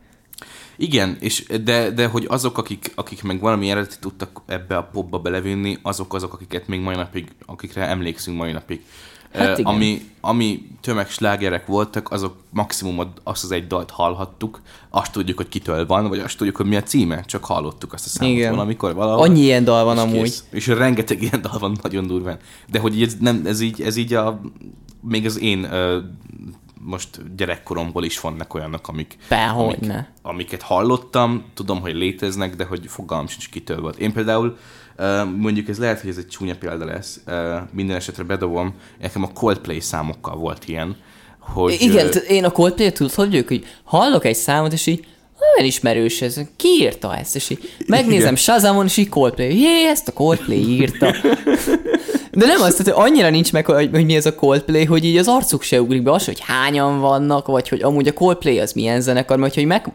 Igen, és de, de hogy azok, akik, akik meg valami eredeti tudtak ebbe a popba belevinni, azok azok, akiket még mai napig, akikre emlékszünk mai napig. Hát igen. ami, ami tömegslágerek voltak, azok maximum azt az egy dalt hallhattuk, azt tudjuk, hogy kitől van, vagy azt tudjuk, hogy mi a címe, csak hallottuk azt a számot igen. valamikor valahol. Annyi ilyen dal van és amúgy. Kész. És rengeteg ilyen dal van nagyon durván. De hogy ez, nem, ez, így, ez így a, még az én uh, most gyerekkoromból is vannak olyanok, amik, amik, amiket hallottam, tudom, hogy léteznek, de hogy fogalmam sincs kitől volt. Én például mondjuk ez lehet, hogy ez egy csúnya példa lesz, minden esetre bedobom, nekem a Coldplay számokkal volt ilyen, hogy... Igen, én a Coldplay-t tudod, hogy ők, hogy hallok egy számot, és így olyan ismerős ez, ki írta ezt, és így megnézem Shazamon, és így Coldplay, jé, ezt a Coldplay írta. De nem azt, hogy annyira nincs meg, hogy, hogy mi ez a Coldplay, hogy így az arcuk se ugrik be. Az, hogy hányan vannak, vagy hogy amúgy a Coldplay az milyen zenekar, mert hogy meg,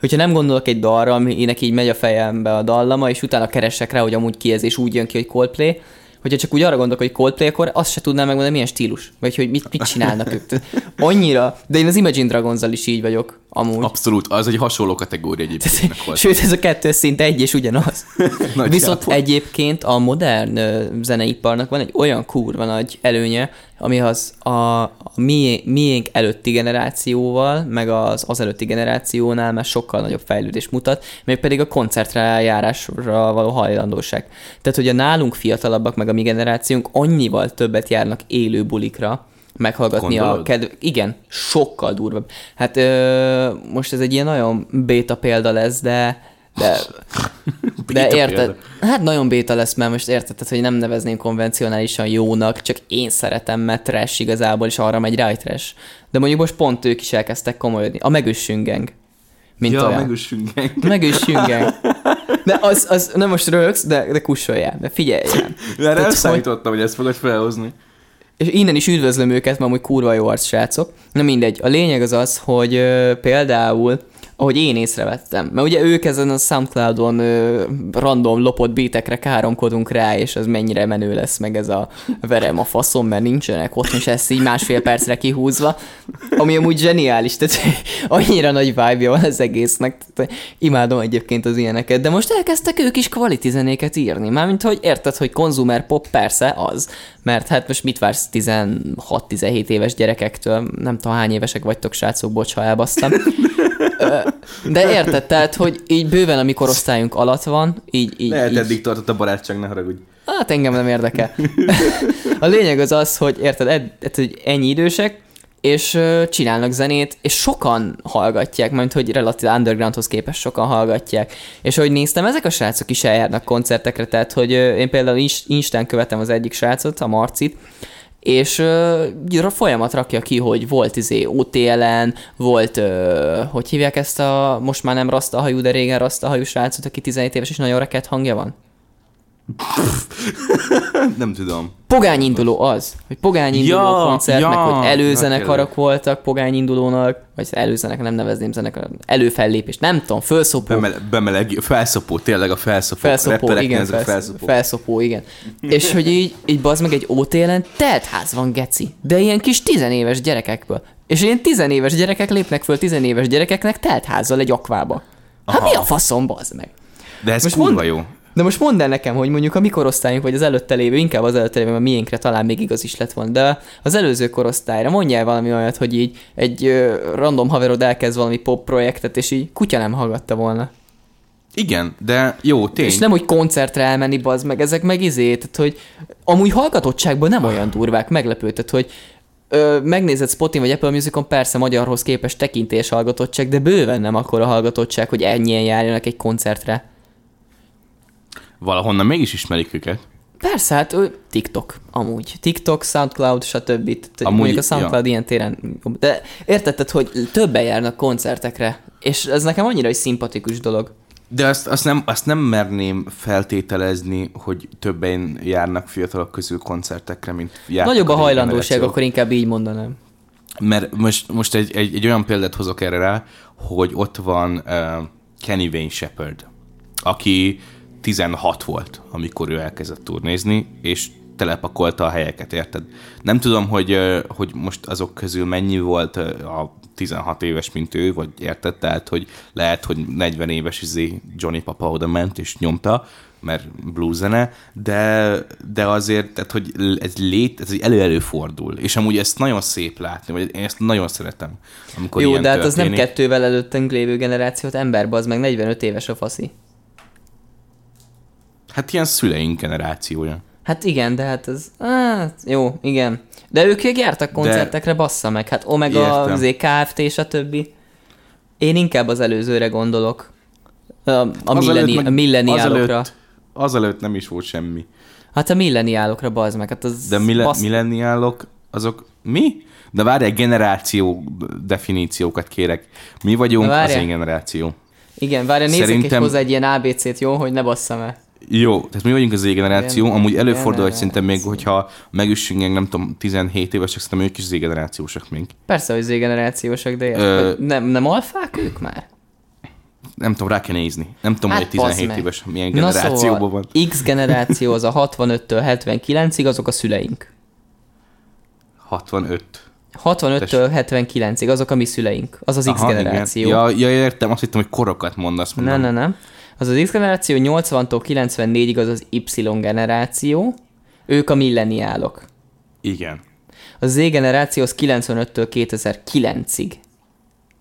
hogyha nem gondolok egy dalra, aminek így megy a fejembe a dallama, és utána keresek rá, hogy amúgy ki ez, és úgy jön ki, hogy Coldplay, hogyha csak úgy arra gondolok, hogy Coldplay, akkor azt se tudnám megmondani, milyen stílus, vagy hogy mit, mit csinálnak ők. Annyira, de én az Imagine dragons is így vagyok, amúgy. Abszolút, az egy hasonló kategória egyébként. Sőt, ez a kettő szinte egy és ugyanaz. Viszont egyébként a modern zeneiparnak van egy olyan kurva nagy előnye, ami az a, a miénk előtti generációval, meg az az előtti generációnál már sokkal nagyobb fejlődést mutat, még pedig a koncertre járásra való hajlandóság. Tehát, hogy a nálunk fiatalabbak, meg a mi generációnk annyival többet járnak élő bulikra, meghallgatni Gondolod? a kedv... Igen, sokkal durvább. Hát ö, most ez egy ilyen nagyon béta példa lesz, de de, de érted? Példa. Hát nagyon béta lesz, mert most érted, hogy nem nevezném konvencionálisan jónak, csak én szeretem, mert trash igazából, és arra megy rá trash. De mondjuk most pont ők is elkezdtek komolyodni. A megőssüngeng. Mint ja, olyan. megőssüngeng. Megőssüngeng. De az, az nem most rögsz, de, de kussoljál, de figyelj. Mert nem számítottam, hogy ezt fogod felhozni. És innen is üdvözlöm őket, mert amúgy kurva jó arc srácok. Na mindegy, a lényeg az az, hogy ö, például ahogy én észrevettem. Mert ugye ők ezen a Soundcloudon ö, random lopott beatekre káromkodunk rá, és az mennyire menő lesz meg ez a verem a faszom, mert nincsenek ott, és ezt így másfél percre kihúzva, ami amúgy zseniális, tehát annyira nagy vibe van az egésznek, tehát imádom egyébként az ilyeneket, de most elkezdtek ők is quality zenéket írni, mármint hogy érted, hogy konzumer pop persze az, mert hát most mit vársz 16-17 éves gyerekektől, nem tudom hány évesek vagytok srácok, bocs, ha elbasztam. De érted, tehát, hogy így bőven a mi korosztályunk alatt van, így... így Lehet így... eddig tartott a barátság, ne haragudj. Hát engem nem érdekel. A lényeg az az, hogy érted, ed, ed, hogy ennyi idősek, és csinálnak zenét, és sokan hallgatják, mert hogy relatív undergroundhoz képest sokan hallgatják. És ahogy néztem, ezek a srácok is eljárnak koncertekre, tehát hogy én például Instán követem az egyik srácot, a Marcit, és uh, folyamat rakja ki, hogy volt izé OTLN, volt, uh, hogy hívják ezt a, most már nem hajú, de régen hajú srácot, aki 17 éves és nagyon reket hangja van? nem tudom. Pogányinduló az, hogy pogányinduló ja, koncert, ja, meg hogy előzenekarak voltak pogányindulónak, vagy előzenek, nem nevezném zenekar, előfellépés, nem tudom, felszopó. Bemele, bemeleg, felszopó, tényleg a felszopó. Felszopó, igen, felsz, felszopó. felszopó, igen. És hogy így, így bazd meg egy OTL-en teltház van, geci, de ilyen kis tizenéves gyerekekből. És ilyen tizenéves gyerekek lépnek föl tizenéves gyerekeknek teltházzal egy akvába. Hát Aha. mi a faszom, bazd meg? De ez Most kurva mond, jó. De most mondd el nekem, hogy mondjuk a mi korosztályunk, vagy az előtte lévő, inkább az előtte lévő, mert miénkre talán még igaz is lett volna, de az előző korosztályra mondjál el valami olyat, hogy így egy ö, random haverod elkezd valami pop projektet, és így kutya nem hallgatta volna. Igen, de jó, tény. És nem, hogy koncertre elmenni, bazd meg, ezek meg izé, tehát, hogy amúgy hallgatottságban nem olyan durvák, meglepő, tehát, hogy ö, megnézed Spotify vagy Apple Musicon, persze magyarhoz képest tekintés hallgatottság, de bőven nem akkor a hallgatottság, hogy ennyien járjanak egy koncertre. Valahonnan mégis ismerik őket. Persze, hát TikTok amúgy. TikTok, SoundCloud, stb. Amúgy, mondjuk a SoundCloud ja. ilyen téren. De értetted, hogy többen járnak koncertekre, és ez nekem annyira egy szimpatikus dolog. De azt, azt, nem, azt nem merném feltételezni, hogy többen járnak fiatalok közül koncertekre, mint járnak. Nagyobb a, hajlandóság, akkor inkább így mondanám. Mert most, most egy, egy, egy olyan példát hozok erre rá, hogy ott van uh, Kenny Wayne Shepherd, aki 16 volt, amikor ő elkezdett turnézni, és telepakolta a helyeket, érted? Nem tudom, hogy, hogy most azok közül mennyi volt a 16 éves, mint ő, vagy érted? Tehát, hogy lehet, hogy 40 éves izé Johnny Papa oda ment és nyomta, mert blues zene, de, de azért, tehát, hogy ez lét, ez elő fordul, és amúgy ezt nagyon szép látni, vagy én ezt nagyon szeretem, amikor Jó, de hát történik. az nem kettővel előttünk lévő generációt, emberbe az meg 45 éves a faszi. Hát ilyen szüleink generációja. Hát igen, de hát ez... Hát, jó, igen. De ők jártak koncertekre, de... bassza meg. Hát Omega, az Kft. és a többi. Én inkább az előzőre gondolok. A, a, milleni, meg, a milleniálokra. Azelőtt, azelőtt nem is volt semmi. Hát a milleniálokra bazd meg. Hát az De mille, bassz... milleniálok, azok mi? De várj, generáció definíciókat kérek. Mi vagyunk az én generáció. Igen, várj, nézzek Szerintem... egy hozzá egy ilyen ABC-t, jó, hogy ne basszam el. Jó, tehát mi vagyunk az Z-generáció, amúgy előfordul, hogy szinte még, hogyha megüssünk, nem tudom, 17 évesek, szerintem ők is Z-generációsak még. Persze, hogy Z-generációsak, de Ö... nem, nem alfák ők már? Nem tudom, rá kell nézni. Nem tudom, hát, hogy 17 éves milyen Na generációban szóval, van. X generáció az a 65-től 79-ig, azok a szüleink. 65. 65-től 79-ig, azok a mi szüleink. Az az Aha, X generáció. Ja, ja, értem, azt hittem, hogy korokat mondasz. Nem, nem, nem. Az az X generáció 80-tól 94-ig az az Y generáció, ők a milleniálok. Igen. A Z generáció az 95-től 2009-ig.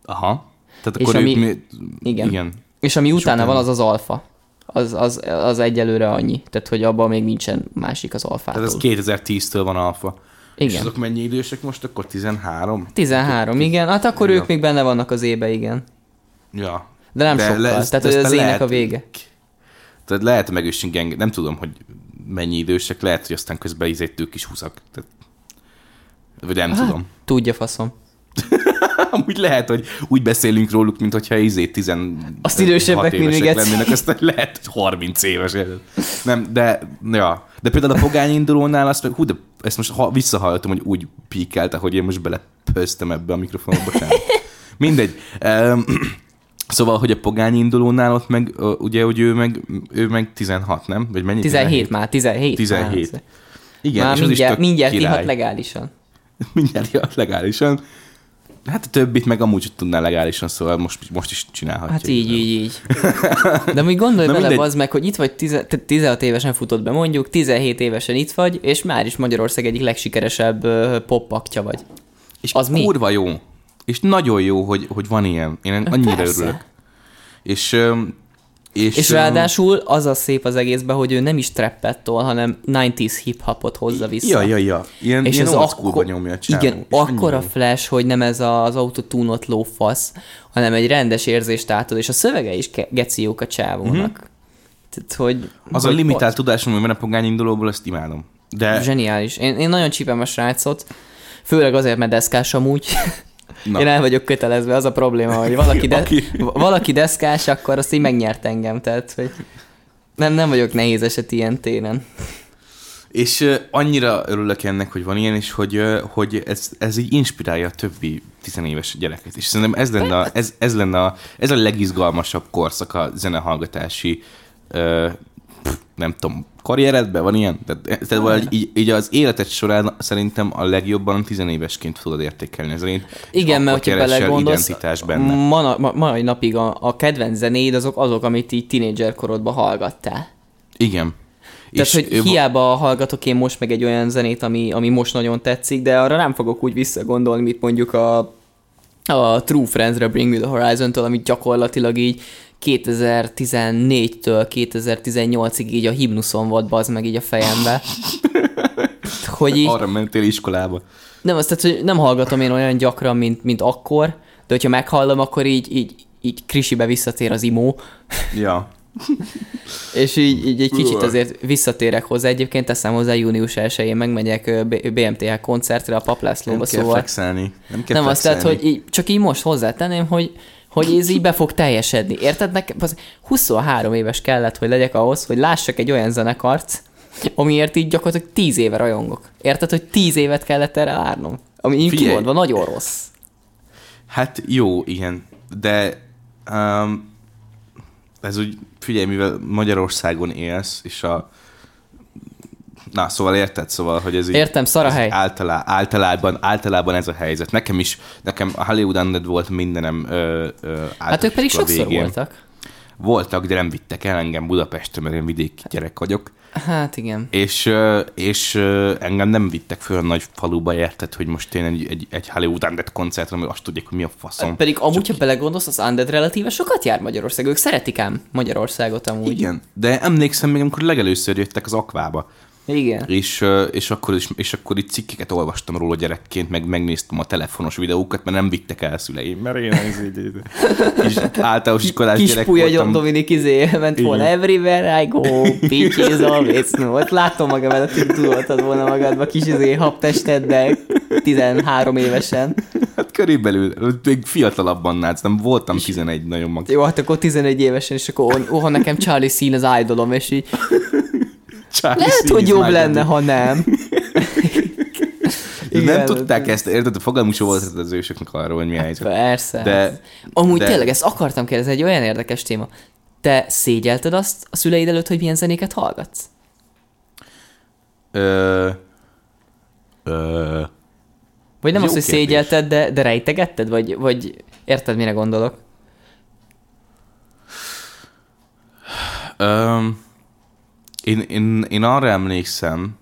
Aha. Tehát akkor és ami, mi... igen. igen. És ami és utána, utána van, az az alfa. Az, az, az egyelőre annyi. Tehát, hogy abban még nincsen másik az alfától. Tehát ez 2010-től van alfa. Igen. És azok mennyi idősek most? Akkor 13? 13, igen. Hát akkor igen. ők még benne vannak az ébe, igen. Ja, de nem de sokkal, le, tehát ez az ének a vége. Tehát lehet megüssünk engem, nem tudom, hogy mennyi idősek, lehet, hogy aztán közben izéttük is húzak. Tehát, vagy nem hát, tudom. Tudja faszom. Amúgy lehet, hogy úgy beszélünk róluk, mint hogyha izé 10 Azt idősebbek mindig lennének, aztán lehet 30 éves. Nem, de, ja. De például a pogány indulónál azt meg, hú, de ezt most ha, visszahallottam, hogy úgy píkelt, hogy én most belepöztem ebbe a mikrofonba. Mindegy. Um, Szóval, hogy a pogány indulónál ott meg, ugye, hogy ő meg, ő meg 16, nem? Vagy mennyi? 17, 17? már, 17. 17. Már. Igen, már és mindjárt, az is mindjárt ihat legálisan. mindjárt ihat legálisan. Hát a többit meg amúgy tudná legálisan, szóval most, most is csinálhatja. Hát így, így, így. De még gondolj Na bele, az meg, hogy itt vagy 16 évesen futott be, mondjuk 17 évesen itt vagy, és már is Magyarország egyik legsikeresebb pop vagy. És az kurva mi? jó. És nagyon jó, hogy, hogy van ilyen. Én annyira Persze. örülök. És, és, és ráadásul az a szép az egészben, hogy ő nem is trappettól, hanem 90s hip-hopot hozza vissza. Ja, ja, ja. Ilyen, és ilyen az akkor, nyomja csávó. Igen, akkor a flash, hogy nem ez az autotúnot lófasz, hanem egy rendes érzést átad, és a szövege is geciók a csávónak. Mm-hmm. Tehát, hogy, az hogy a limitált tudásom, hogy a pogány indulóból, ezt imádom. De Zseniális. Én, én nagyon csípem a srácot, főleg azért, mert deszkás amúgy. Na. Én el vagyok kötelezve, az a probléma, hogy valaki, de, Aki- valaki deszkás, akkor azt így megnyert engem, tehát hogy nem, nem vagyok nehéz eset ilyen téren. És uh, annyira örülök ennek, hogy van ilyen, és hogy, uh, hogy ez, ez így inspirálja a többi tizenéves gyereket. És szerintem ez lenne, a, ez, ez lenne a, ez a legizgalmasabb korszak a zenehallgatási uh, pff, nem tudom, karrieredben van ilyen? Tehát, tehát valahogy így, így, az életed során szerintem a legjobban tizenévesként tudod értékelni és Igen, mert keresel belegondolsz, benne. ma, ma, mai napig a, a kedvenc zenéd azok azok, amit így tínédzser korodban hallgattál. Igen. Tehát, És, hogy hiába hallgatok én most meg egy olyan zenét, ami, ami most nagyon tetszik, de arra nem fogok úgy visszagondolni, mint mondjuk a, a True Friends-re Bring Me The Horizon-től, amit gyakorlatilag így 2014-től 2018-ig így a himnuszon volt, bazd meg így a fejembe. Hogy így, arra mentél iskolába. nem, azt tehát, hogy nem hallgatom én olyan gyakran, mint, mint akkor, de hogyha meghallom, akkor így, így, így krisibe visszatér az imó, Ja. és így, így egy kicsit azért visszatérek hozzá. Egyébként teszem hozzá, június 1-én megmegyek BMTH koncertre a Paplászlóba, szóval flexelni. Nem kell nem azt tehát, hogy így, csak így most hozzátenném, hogy hogy ez így be fog teljesedni. Érted? Nekem az 23 éves kellett, hogy legyek ahhoz, hogy lássak egy olyan zenekart, amiért így gyakorlatilag 10 éve rajongok. Érted, hogy 10 évet kellett erre várnom? Ami így Figyelj. kimondva nagyon rossz. Hát jó, igen, de um, ez úgy, figyelj, mivel Magyarországon élsz, és a Na, szóval érted, szóval, hogy ez így... Értem, szar a hely. Általá, általában, általában ez a helyzet. Nekem is, nekem a Hollywood Undead volt mindenem ö, ö, Hát ők pedig sokszor végén. voltak. Voltak, de nem vittek el engem Budapestre, mert én vidéki gyerek vagyok. Hát igen. És, és engem nem vittek föl a nagy faluba, érted, hogy most én egy, egy, egy Hollywood Undead koncertre, mert azt tudják, hogy mi a faszom. Pedig amúgy, ha belegondolsz, az Undead relatíve sokat jár Magyarország. Ők szeretik ám Magyarországot amúgy. Igen, de emlékszem még, amikor legelőször jöttek az akvába, Igen. és, és, akkor, is, és akkor itt cikkeket olvastam róla gyerekként, meg megnéztem a telefonos videókat, mert nem vittek el szüleim, mert én ez így, így, kis általános iskolás Kis gyerek puja voltam. Dominik izé ment volna everywhere I go, bitch is always no. Ott látom magam előtt, hogy tudoltad volna magadba kis izé habtesteddel 13 évesen. Hát körülbelül, még fiatalabban nálsz, nem voltam 11 nagyon mag. Jó, hát akkor 11 évesen, és akkor ó, nekem Charlie Sheen az idolom, és így Charlie lehet, hogy jobb lenne, ha nem. Nem Igen, tudták ezt, érted? A fogalmuk sem volt az ősöknek arról, hogy mi a helyzet. Persze. De- hát. Amúgy de- tényleg, ezt akartam kérdezni, egy olyan érdekes téma. Te szégyelted azt a szüleid előtt, hogy milyen zenéket hallgatsz? Ö, ö, Vagy nem azt, hogy szégyelted, de, de rejtegetted? Vagy, vagy érted, mire gondolok? Öm, én, én, én arra emlékszem,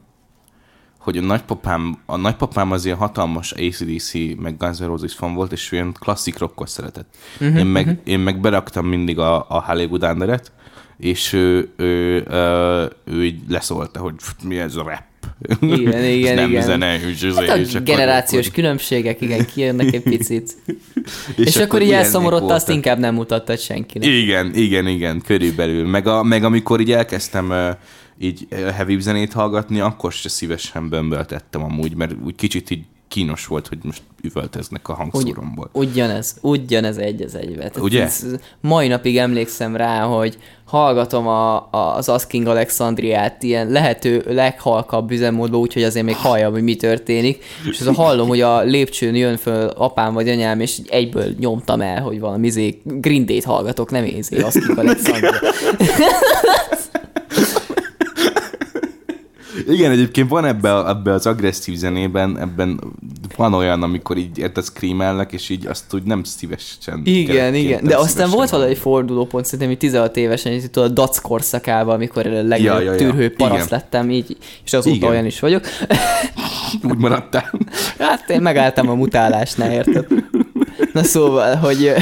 hogy a nagypapám, a nagypapám az ilyen hatalmas ACDC, meg Guns N' Roses fan volt, és ilyen klasszik rockot szeretett. Uh-huh, én, meg, uh-huh. én meg beraktam mindig a, a Hollywood Underet, és ő, ő, ő, ő így leszólta, hogy mi ez a rap. Igen, igen, nem igen. zene, és, Hát a és generációs akkor- különbségek, igen, kijönnek egy picit. És, és akkor, akkor így elszomorodta, azt inkább nem mutattad senkinek. Igen, igen, igen, körülbelül. Meg, a, meg amikor így elkezdtem így heavy zenét hallgatni, akkor se szívesen bömböltettem amúgy, mert úgy kicsit így kínos volt, hogy most üvölteznek a hangszóromból. Ugyanez, ugyanez egy az egybe. Tehát Ugye? Ez, mai napig emlékszem rá, hogy hallgatom a, a, az Asking Alexandriát ilyen lehető leghalkabb üzemmódban, úgyhogy azért még halljam, hogy mi történik. És az a hallom, hogy a lépcsőn jön föl apám vagy anyám, és egyből nyomtam el, hogy valami izé Green Day-t hallgatok, nem ézé Asking Alexandria. Igen, egyébként van ebbe, ebbe az agresszív zenében, ebben van olyan, amikor így érted, screamelnek, és így azt úgy nem szívesen. Igen, igen. De aztán volt valahogy fordulópont, szerintem így 16 évesen, így tudod, a dac korszakában, amikor a legnagyobb Ja, ja, ja. tűrhő paraszt Igen. lettem, így, és azóta Igen. olyan is vagyok. Úgy maradtál. Hát én megálltam a mutálásnál, érted? Na szóval, hogy,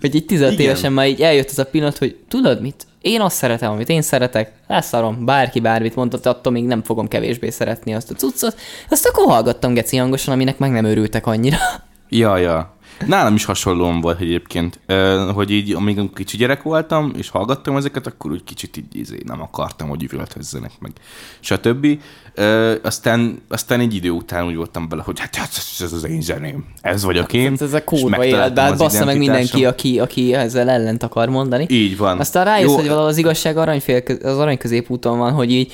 hogy így 16 Igen. évesen már így eljött az a pillanat, hogy tudod mit? Én azt szeretem, amit én szeretek, leszarom, bárki bármit mondott, attól még nem fogom kevésbé szeretni azt a cuccot. Azt akkor hallgattam geci hangosan, aminek meg nem örültek annyira. Ja, ja. Nálam is hasonlóan volt egyébként, hogy így, amíg kicsi gyerek voltam, és hallgattam ezeket, akkor úgy kicsit így izé, nem akartam, hogy üvöltözzenek meg, stb. Aztán, aztán egy idő után úgy voltam bele, hogy hát ez, ez az én zeném, ez vagyok én. Hát ez a kurva élet, de hát bassza meg mindenki, aki, aki ezzel ellent akar mondani. Így van. Aztán rájössz, Jó, hogy valahol az igazság aranyfél, az arany középúton van, hogy így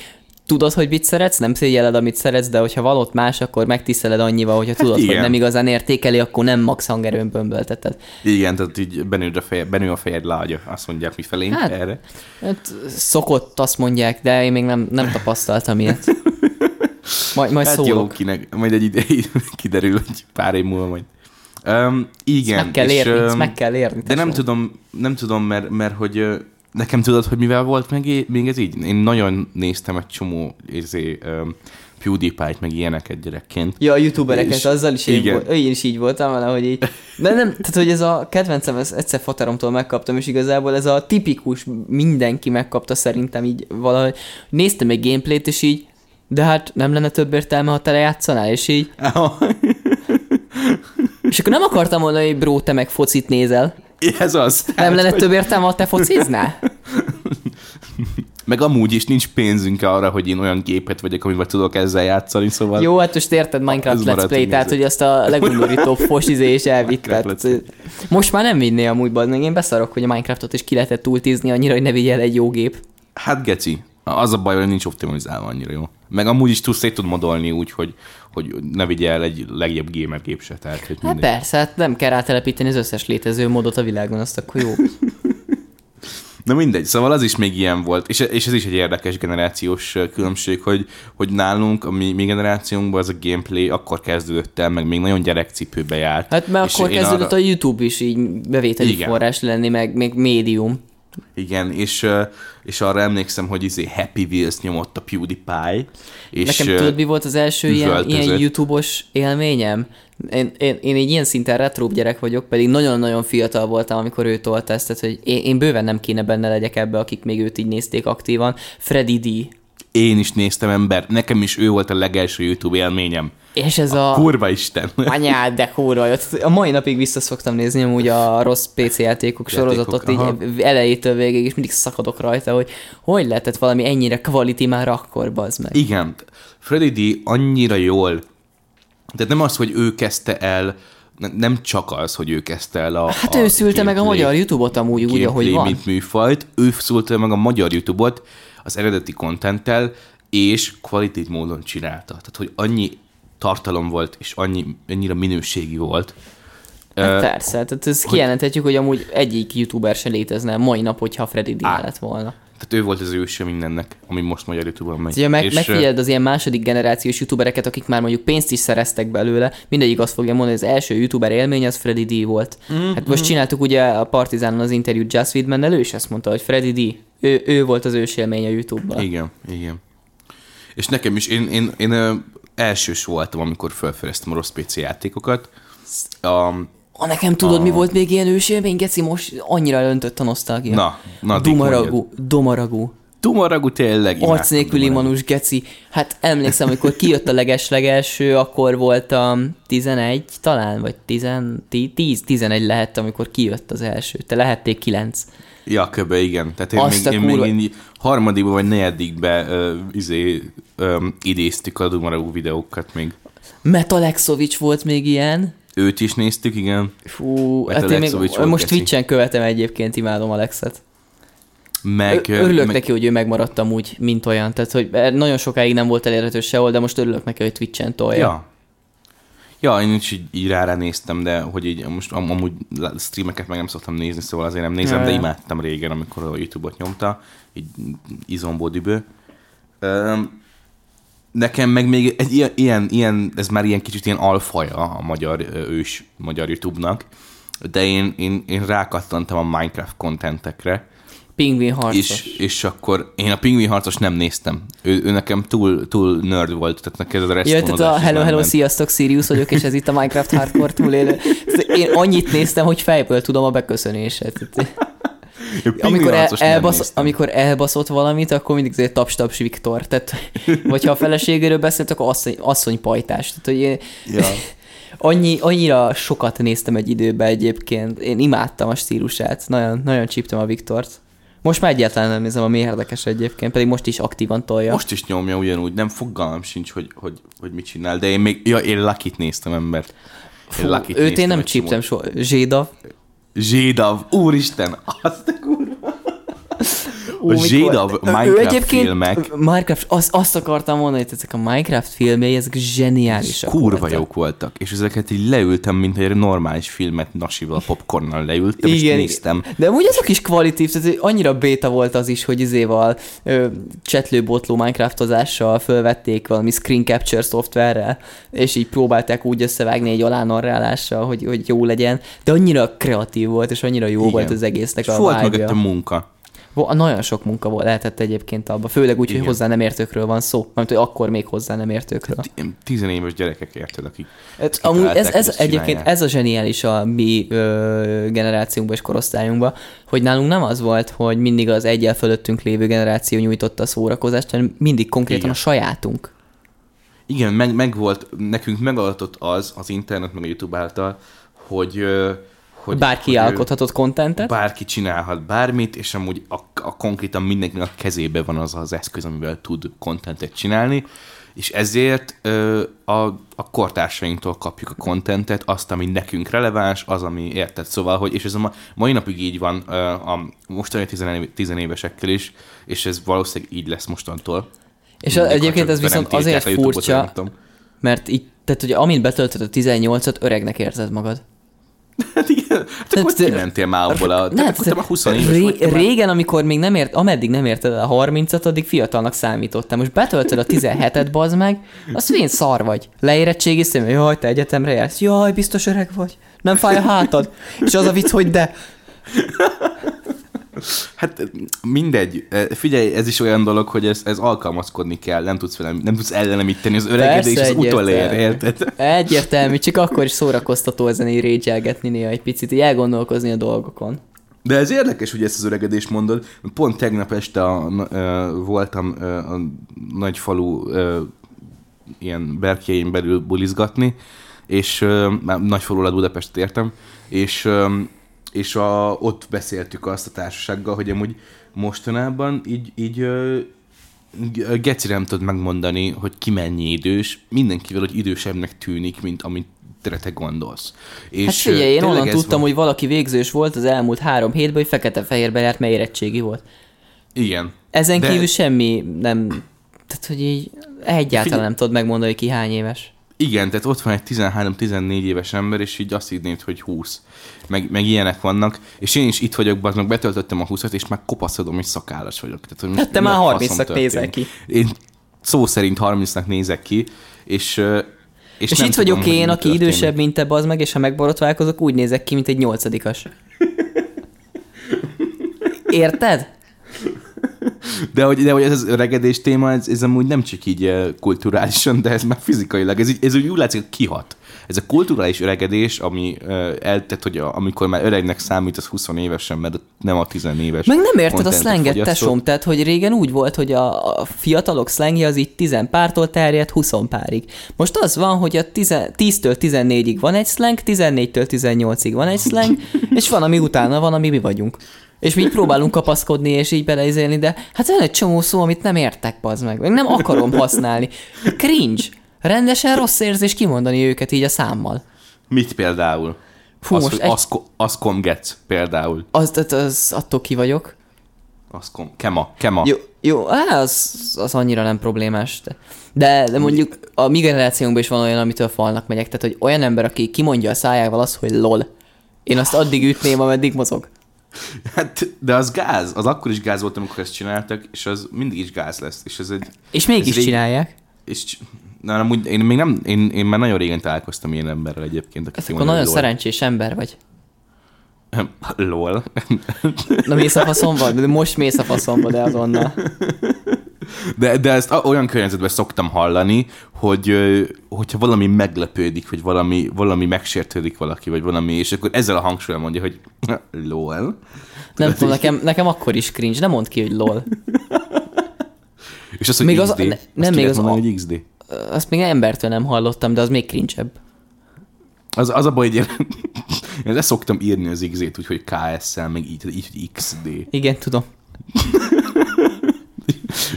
tudod, hogy mit szeretsz, nem szégyeled, amit szeretsz, de hogyha valott más, akkor megtiszteled annyival, hogyha tudod, hogy Hát igen. nem igazán értékeli, akkor nem max hangerőn bömbölteted. Igen, tehát így benő a, feje, benő a fejed lágya, azt mondják mi felénk Hát, erre. Hát, szokott, azt mondják, de én még nem, nem tapasztaltam ilyet. Majd, majd Hát jó, szólok. kinek, majd egy ideig kiderül, hogy pár év múlva majd. Um, igen, meg kell és, érni, ezt öm, meg kell érni. De nem tudom, nem tudom, mert, mert hogy nekem tudod, hogy mivel volt meg, még ez így? Én nagyon néztem egy csomó izé, um, PewDiePie-t, meg ilyeneket gyerekként. Ja, a youtubereket, És- azzal is én, igen. volt, én is így voltam vele, hogy így. De nem, tehát hogy ez a kedvencem, ezt egyszer fateromtól megkaptam, és igazából ez a tipikus, mindenki megkapta szerintem így valahogy. Néztem egy gameplayt, és így, de hát nem lenne több értelme, ha te lejátszanál, és így. És akkor nem akartam mondani, hogy bro, te meg focit nézel. ez az. Nem lenne hogy- több értelme, ha te fociznál? Meg amúgy is nincs pénzünk arra, hogy én olyan gépet vegyek, amivel tudok ezzel játszani, szóval... Jó, hát most érted Minecraft Let's Play, hogy tehát hogy azt a legundorítóbb fos izé és elvitt. Most már nem vinné amúgy, meg én beszarok, hogy a Minecraftot is ki lehetett túltízni annyira, hogy ne vigyel egy jó gép. Hát geci. Az a baj, hogy nincs optimalizálva annyira jó. Meg amúgy is tudsz szét tud modolni úgy, hogy, hogy ne vigye el egy legjobb gamer gép se. Tehát, hogy Hát persze, hát nem kell rátelepíteni az összes létező modot a világon, azt akkor jó. Na mindegy, szóval az is még ilyen volt, és, és ez is egy érdekes generációs különbség, hogy, hogy nálunk, a mi, mi generációnkban ez a gameplay akkor kezdődött el, meg még nagyon gyerekcipőbe járt. Hát mert És akkor kezdődött arra- a YouTube is így bevételi Igen. forrás lenni, meg még médium. Igen, és, és arra emlékszem, hogy izé Happy Wheels nyomott a PewDiePie, és Nekem tudod, mi volt az első ilyen, ilyen YouTube-os élményem? Én, én, én egy ilyen szinten retróbb gyerek vagyok, pedig nagyon-nagyon fiatal voltam, amikor ő tolta ezt, tehát hogy én, én bőven nem kéne benne legyek ebbe, akik még őt így nézték aktívan. Freddy D. én is néztem ember, nekem is ő volt a legelső YouTube élményem. És ez a... Kurva Isten! Anyád, de kurva. A mai napig vissza szoktam nézni amúgy a rossz PC játékok Játékok, sorozatot, aha. így elejétől végig, és mindig szakadok rajta, hogy hogy lehetett valami ennyire quality már akkor, bazd meg. Igen, Freddy D annyira jól, tehát nem az, hogy ő kezdte el, ne- nem csak az, hogy ő kezdte el a Hát a ő szülte meg a gameplay- magyar YouTube-ot amúgy úgy, ahogy gameplay, van. mint műfajt, ő szülte meg a magyar YouTube-ot az eredeti kontenttel, és kvalitív módon csinálta. Tehát, hogy annyi tartalom volt, és annyi, annyira minőségi volt. Hát persze, tehát ezt kijelenthetjük, hogy amúgy egyik youtuber se létezne mai nap, hogyha Freddy D lett volna. Tehát ő volt az őse mindennek, ami most magyar YouTube-on megy. Ugye meg, És, megfigyeld az ilyen második generációs youtubereket, akik már mondjuk pénzt is szereztek belőle, mindegyik azt fogja mondani, hogy az első youtuber élmény az Freddy D volt. Mm-hmm. Hát most csináltuk ugye a Partizánon az interjút Just Widman ő is azt mondta, hogy Freddy D, ő, ő volt az ősélmény a YouTube-ban. Igen, igen. És nekem is, én, én, én ö, elsős voltam, amikor felfedeztem a rossz PC játékokat. A, Ah, nekem tudod, A- mi volt még ilyen ősélmény, Geci? Most annyira öntött a nosztalgia. Na, na, addig Dumaragu, Domaragu. Tumaragu tényleg Arc nélküli manus, geci. Hát emlékszem, amikor kijött a legeslegelső, akkor voltam 11 talán, vagy 10, 10, 11 lehett, amikor kijött az első. Te lehették 9. Ja, köbe, igen. Tehát én, Azt még, a én még kurva- így harmadikba vagy negyedikbe uh, izé, um, idéztük a Dumaragu videókat még. Metalexovics volt még ilyen. Őt is néztük, igen. Fú, Mert hát én még, most geci. Twitch-en követem egyébként, imádom Alexet. Meg, Ö- örülök meg, neki, hogy ő megmaradtam úgy, mint olyan. Tehát, hogy nagyon sokáig nem volt elérhető sehol, de most örülök neki, hogy Twitch-en tolja. Ja. Ja, én is így, így rá néztem, de hogy így most am- amúgy streameket meg nem szoktam nézni, szóval azért nem nézem, Ja, de imádtam régen, amikor a Youtube-ot nyomta, így izomból dübő. Um, nekem meg még egy ilyen, ilyen, ez már ilyen kicsit ilyen alfaja a magyar ős, magyar YouTube-nak, de én, én, én rákattantam a Minecraft kontentekre, Pingvin harcos. és, és akkor én a Pingvin harcos nem néztem. Ő, ő nekem túl, túl nerd volt, tehát neked ez a Ja, tehát a Hello Hello, ment. sziasztok, Sirius vagyok, és ez itt a Minecraft Hardcore túlélő. Tehát Én annyit néztem, hogy fejből tudom a beköszönéset. Én amikor, el, elbasz, amikor elbaszott valamit, akkor mindig azért taps-taps Viktor. Tehát, vagy ha a feleségéről beszélt, akkor asszony, asszony pajtás. Tehát, hogy én, Ja. Annyi, annyira sokat néztem egy időben egyébként. Én imádtam a stílusát. Nagyon, nagyon csíptem a Viktort. Most már egyáltalán nem nézem, ami érdekes egyébként, pedig most is aktívan tolja. Most is nyomja ugyanúgy, nem fogalmam sincs, hogy, hogy, hogy mit csinál, de én még, ja, én Lucky-t néztem embert. Fú, őt én nem csíptem soha. Zséda. Zsédav, úristen, azt a kurva. Ú, A Ő Minecraft egyébként filmek Minecraft, azt, azt akartam mondani, hogy ezek a Minecraft filmjei, ezek zseniálisak kurva voltak. jók voltak, és ezeket így leültem, mint egy normális filmet nasival, popcornnal leültem, és Igen, néztem. De amúgy azok is kvalitív, tehát annyira béta volt az is, hogy izéval ö, csetlőbotló Minecraftozással fölvették valami screen capture szoftverrel, és így próbálták úgy összevágni egy alánarrálással, hogy, hogy jó legyen, de annyira kreatív volt, és annyira jó Igen. volt az egésznek És a volt vibe-ja. mögötte munka. Nagyon sok munka volt, lehetett egyébként abban, főleg úgy, hogy Igen. hozzá nem értőkről van szó, mert hogy akkor még hozzá nem értőkről. Ilyen Tizenéves gyerekek érted, akik Ez, amúgy ez, ez hogy egyébként csinálják. ez a zseniális a mi ö, generációnkban és korosztályunkban, hogy nálunk nem az volt, hogy mindig az egyel fölöttünk lévő generáció nyújtotta a szórakozást, hanem mindig konkrétan Igen. a sajátunk. Igen, meg, meg volt, nekünk megadatott az, az internet, meg a YouTube által, hogy, hogy Bárki hogy, alkothatott kontentet. Bárki csinálhat bármit, és amúgy a, a konkrétan mindenkinek a kezébe van az az eszköz, amivel tud kontentet csinálni, és ezért ö, a, a kortársainktól kapjuk a kontentet, azt, ami nekünk releváns, az, ami érted. Szóval, hogy, és ez a ma- mai napig így van ö, a mostani tizené- tizenévesekkel is, és ez valószínűleg így lesz mostantól. És Mindig, egyébként ez viszont azért furcsa, mert így, tehát hogy amint betöltöd a 18-at, öregnek érzed magad. Hát igen, hát akkor Tehát- kimentél már abból a... Tehát akkor te már 20 éves ré- vagy, te régen, amikor még nem ért, ameddig nem érted el a 30-at, addig fiatalnak számítottál. Most betöltöd a 17-et, bazd meg, az én szar vagy. Leérettségiztem, hogy jaj, te egyetemre jársz, jaj, biztos öreg vagy. Nem fáj a hátad. És az a vicc, hogy de. Hát mindegy, figyelj, ez is olyan dolog, hogy ez, ez alkalmazkodni kell, nem tudsz, velem, nem tudsz ellenemíteni az öregedés, Persze, az utolér, érted? Egyértelmű, csak akkor is szórakoztató ezen így régyelgetni néha egy picit, így elgondolkozni a dolgokon. De ez érdekes, hogy ezt az öregedés mondod. Pont tegnap este a, ö, voltam ö, a nagy falu ö, ilyen berkjein belül bulizgatni, és ö, már nagy falu Budapestet értem, és, ö, és a, ott beszéltük azt a társasággal, hogy amúgy mostanában így, így gecire nem tudod megmondani, hogy ki mennyi idős, mindenkivel, hogy idősebbnek tűnik, mint amit te gondolsz. És Hát figyelj, én onnan tudtam, van. hogy valaki végzős volt az elmúlt három hétben, hogy fekete-fehérbe járt, mert érettségi volt. Igen. Ezen De- kívül semmi nem... Tehát, hogy így egyáltalán Figyelj- nem tudod megmondani, hogy ki hány éves. Igen, tehát ott van egy 13-14 éves ember, és így azt hinnéd, hogy 20. Meg, meg ilyenek vannak. És én is itt vagyok, bazd meg betöltöttem a 20-at, és már kopaszodom, és szakállas vagyok. Tehát, hogy Hát te már faszom 30-nak nézel ki. Én szó szerint 30-nak nézek ki, és és, És, itt vagyok tudom, én, aki történik. idősebb, mint te, bazd meg, és ha megborotválkozok, úgy nézek ki, mint egy nyolcadikas. Érted? De hogy, de hogy ez az öregedés téma, ez, ez amúgy nem csak így eh, kulturálisan, de ez már fizikailag, ez, így- ez úgy, látszik, hogy kihat. Ez a kulturális öregedés, ami uh, eltett, hogy a, amikor már öregnek számít, az 20 évesen, mert nem a 10 éves. Meg nem érted a szlenget, tesom, tehát hogy régen úgy volt, hogy a, a fiatalok szlengje az így 10 pártól terjed 20 párig. Most az van, hogy a 10, 10-től 14-ig van egy szleng, 14-től 18-ig van egy szleng, és van, ami utána van, ami mi vagyunk. És mi így próbálunk kapaszkodni, és így beleizélni, de hát van egy csomó szó, amit nem értek, bazd meg. Meg nem akarom használni. Cringe. Rendesen rossz érzés kimondani őket így a számmal. Mit például? Fú, az, most egy- Ascom Getz például. Az, az, az attól ki vagyok. Ascom, Kema, Kema. Jó, jó á, az, az annyira nem problémás. De, de, de mondjuk a mi generációnkban is van olyan, amitől falnak megyek. Tehát, hogy olyan ember, aki kimondja a szájával azt, hogy lol. Én azt addig ütném, ameddig mozog. Hát, de az gáz, az akkor is gáz volt, amikor ezt csináltak, és az mindig is gáz lesz. És ez egy... És mégis Ez csinálják. És, c- na, amúgy én még nem, én, én már nagyon régen találkoztam ilyen emberrel egyébként, aki Ez akkor nagyon lol. szerencsés ember vagy. Lol. Na mész a faszomba? De most mész a faszomba, de azonnal. De, de ezt olyan környezetben szoktam hallani, hogy hogyha valami meglepődik, vagy valami, valami megsértődik valaki, vagy valami, és akkor ezzel a hangsúlyal mondja, hogy lol. Nem tudom, nekem, nekem akkor is cringe. Nem mondd ki, hogy lol. És az, hogy Még még az- XD. ne- Azt nem, ki még az mondani, a- hogy XD. Azt még embertől nem hallottam, de az még cringe-ebb. Az, az a baj, hogy én, én le szoktam írni az XZ-t, úgyhogy KS-szel, meg így, így XD. Igen, tudom.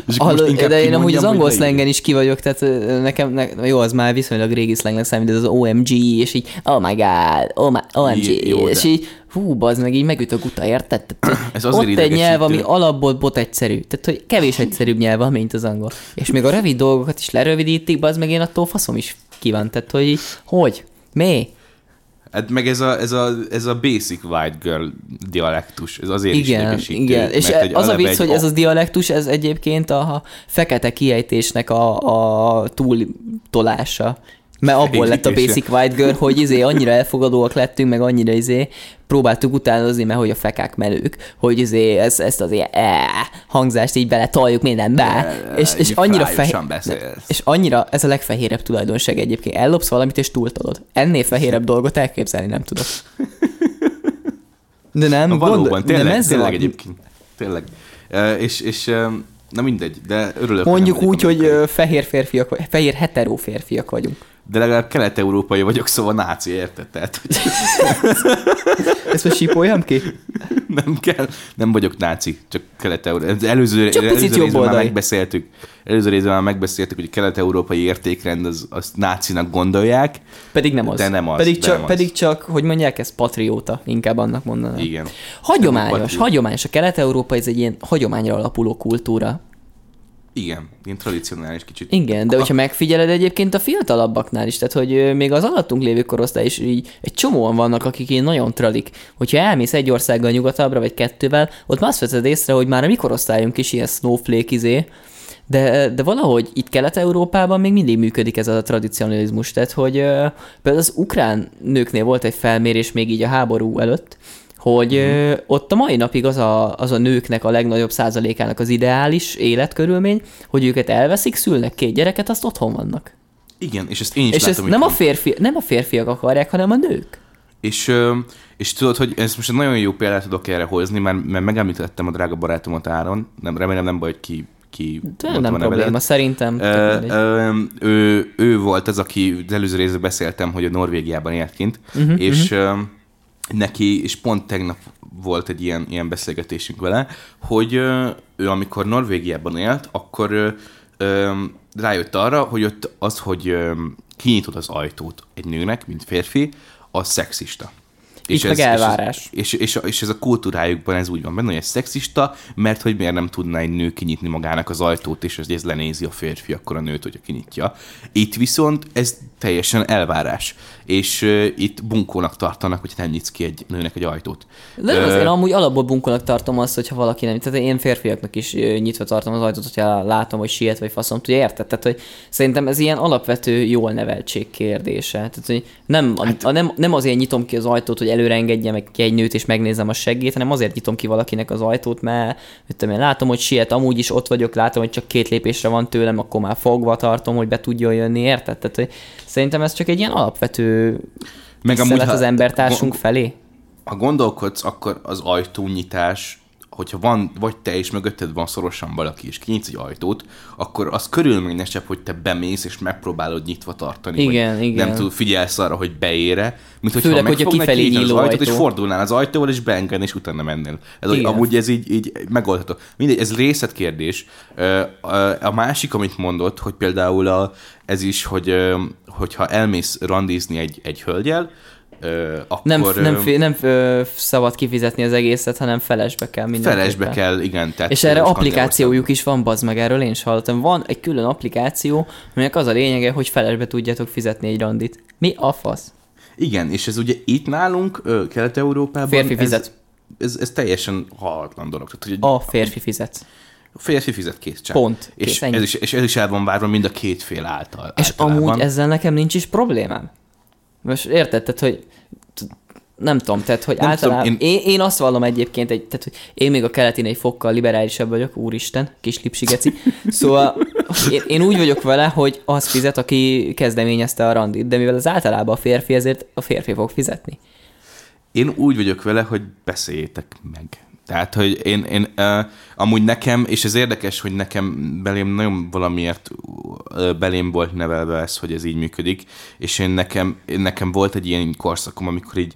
És Hallod, inkább de én amúgy az angol szlengen is ki vagyok, tehát nekem, ne, jó, az már viszonylag régi szlengnek számít, de az OMG, és így, oh my god, oh my, OMG, Jó, jó, és de- így, hú, bazd meg, így megüt a guta, érted? Tehát, Ez azért ott egy nyelv, ami alapból bot egyszerű, tehát hogy kevés egyszerűbb nyelv, mint az angol. És még a rövid dolgokat is lerövidítik, bazd meg én attól faszom is kíván, tehát hogy így, hogy, mi? Hát meg ez a, ez, a, ez a basic white girl dialektus, ez azért is Igen, idegesítő. igen. És mert az a vicc, egy hogy ez az dialektus, ez egyébként a fekete kiejtésnek a, a túltolása. Mert abból lett a. Basic White Girl, hogy izé annyira elfogadóak lettünk, meg annyira izé próbáltuk utánozni, mert hogy a fekák menők, hogy izé ezt, ezt az ilyen e, hangzást így bele toljuk mindenbe. és, és így annyira fehér. És annyira, ez a legfehérebb tulajdonság egyébként. Ellopsz valamit és túltolod. Ennél fehérebb dolgot elképzelni nem tudok. De nem, Na, valóban, gondol- tényleg, nem ez tényleg van. egyébként. Tényleg. E, és, és e, na mindegy, de örülök. Mondjuk úgy, hogy fehér férfiak, fehér hetero férfiak vagyunk. De legalább kelet-európai vagyok, szóval náci, érted? Tehát, hogy Ezt most sípoljam ki? nem kell, nem vagyok náci, csak kelet-európai. Előző, Csak picit előző részben már jobboldali. megbeszéltük, előző részben már megbeszéltük, hogy a kelet-európai értékrend az, azt nácinak gondolják. Pedig nem az. De nem az, Pedig, csak, nem az. pedig csak, hogy mondják, ez patrióta, inkább annak mondanám. Igen. Hagyományos, hagyományos. A Kelet-Európa ez egy ilyen hagyományra alapuló kultúra. Igen, ilyen tradicionális kicsit. Igen, de hogyha megfigyeled egyébként a fiatalabbaknál is, tehát hogy még az alattunk lévő korosztály is így egy csomóan vannak, akik ilyen nagyon tradik. Hogyha elmész egy országgal nyugatabbra, vagy kettővel, ott már azt veszed észre, hogy már a mi korosztályunk is ilyen snowflake izé, de, de valahogy itt Kelet-Európában még mindig működik ez a tradicionalizmus, tehát hogy például az ukrán nőknél volt egy felmérés még így a háború előtt, hogy ö, ott a mai napig az a, az a nőknek a legnagyobb százalékának az ideális életkörülmény, hogy őket elveszik, szülnek két gyereket, azt otthon vannak. Igen, és ezt én is És látom, hogy nem a, férfi, nem a férfiak akarják, hanem a nők. És, és tudod, hogy ez most egy nagyon jó példát tudok erre hozni, mert, mert megemlítettem a drága barátomat Áron, nem, remélem nem baj, hogy ki, ki De nem a nevedet. probléma, szerintem. Ö, ö, ő, ő volt az, aki az előző részben beszéltem, hogy a Norvégiában élt kint, uh-huh, és ö, neki, és pont tegnap volt egy ilyen, ilyen beszélgetésünk vele, hogy ő amikor Norvégiában élt, akkor ö, rájött arra, hogy ott az, hogy ö, kinyitod az ajtót egy nőnek, mint férfi, az szexista. Itt meg elvárás. És, és, és ez a kultúrájukban ez úgy van benne, hogy ez szexista, mert hogy miért nem tudná egy nő kinyitni magának az ajtót, és hogy ez lenézi a férfi akkor a nőt, hogyha kinyitja. Itt viszont ez teljesen elvárás. És itt bunkónak tartanak, hogy nem nyitsz ki egy nőnek egy ajtót. De nem, az, Ö, én amúgy alapból bunkolnak tartom azt, hogyha valaki nem. Tehát én férfiaknak is nyitva tartom az ajtót, hogyha látom, hogy siet vagy faszom. Tudja, érted? Tehát, hogy szerintem ez ilyen alapvető jól neveltség kérdése. Tehát, hogy nem, hát, a, nem, nem azért nyitom ki az ajtót, hogy előre engedjem ki egy nőt és megnézem a seggét, hanem azért nyitom ki valakinek az ajtót, mert tudom én, látom, hogy siet, amúgy is ott vagyok, látom, hogy csak két lépésre van tőlem, akkor már fogva tartom, hogy be tudjon jönni, érted? Tehát, hogy szerintem ez csak egy ilyen alapvető Meg amúgy, ha- az embertársunk felé. ha gondolkodsz, akkor az ajtónyitás, hogyha van, vagy te és mögötted van szorosan valaki, és kinyitsz egy ajtót, akkor az körülményesebb, hogy te bemész, és megpróbálod nyitva tartani. Igen, vagy igen. Nem tud, figyelsz arra, hogy beére, mint hogyha Főleg, hogyha kifelé kinyitod az nyíló ajtót, és ajtó. fordulnál az ajtóval, és beengedni, és utána mennél. Ez, Igen. amúgy ez így, így megoldható. Mindegy, ez részletkérdés. A, másik, amit mondott, hogy például a, ez is, hogy hogyha elmész randizni egy, egy hölgyel, ö, akkor... Nem, nem, fi- nem ö, szabad kifizetni az egészet, hanem felesbe kell mindenképpen. Felesbe kell, igen. Tehát És erre applikációjuk is van, bazd meg, erről én is hallottam. Van egy külön applikáció, aminek az a lényege, hogy felesbe tudjátok fizetni egy randit. Mi a fasz? Igen, és ez ugye itt nálunk, Kelet-Európában... Férfi ez, fizet. Ez, ez, teljesen hallatlan dolog. Tehát, hogy A férfi fizet. a férfi fizet kész csak. Pont. És Kész, ez, is, és ez is el van várva mind a két fél által. És általában. amúgy ezzel nekem nincs is problémám. Most érted, tehát, hogy nem tudom, tehát, hogy Nem általában... tudom, én... Én, én azt vallom egyébként, egy, tehát, hogy én még a keletin egy fokkal liberálisabb vagyok, úristen, kis lipsigeci. Szóval én, én, úgy vagyok vele, hogy az fizet, aki kezdeményezte a randit, de mivel az általában a férfi, ezért a férfi fog fizetni. Én úgy vagyok vele, hogy beszéljétek meg. Tehát, hogy én, én uh, amúgy nekem, és ez érdekes, hogy nekem belém nagyon valamiért belém volt nevelve ez, hogy ez így működik, és én nekem, én nekem volt egy ilyen korszakom, amikor így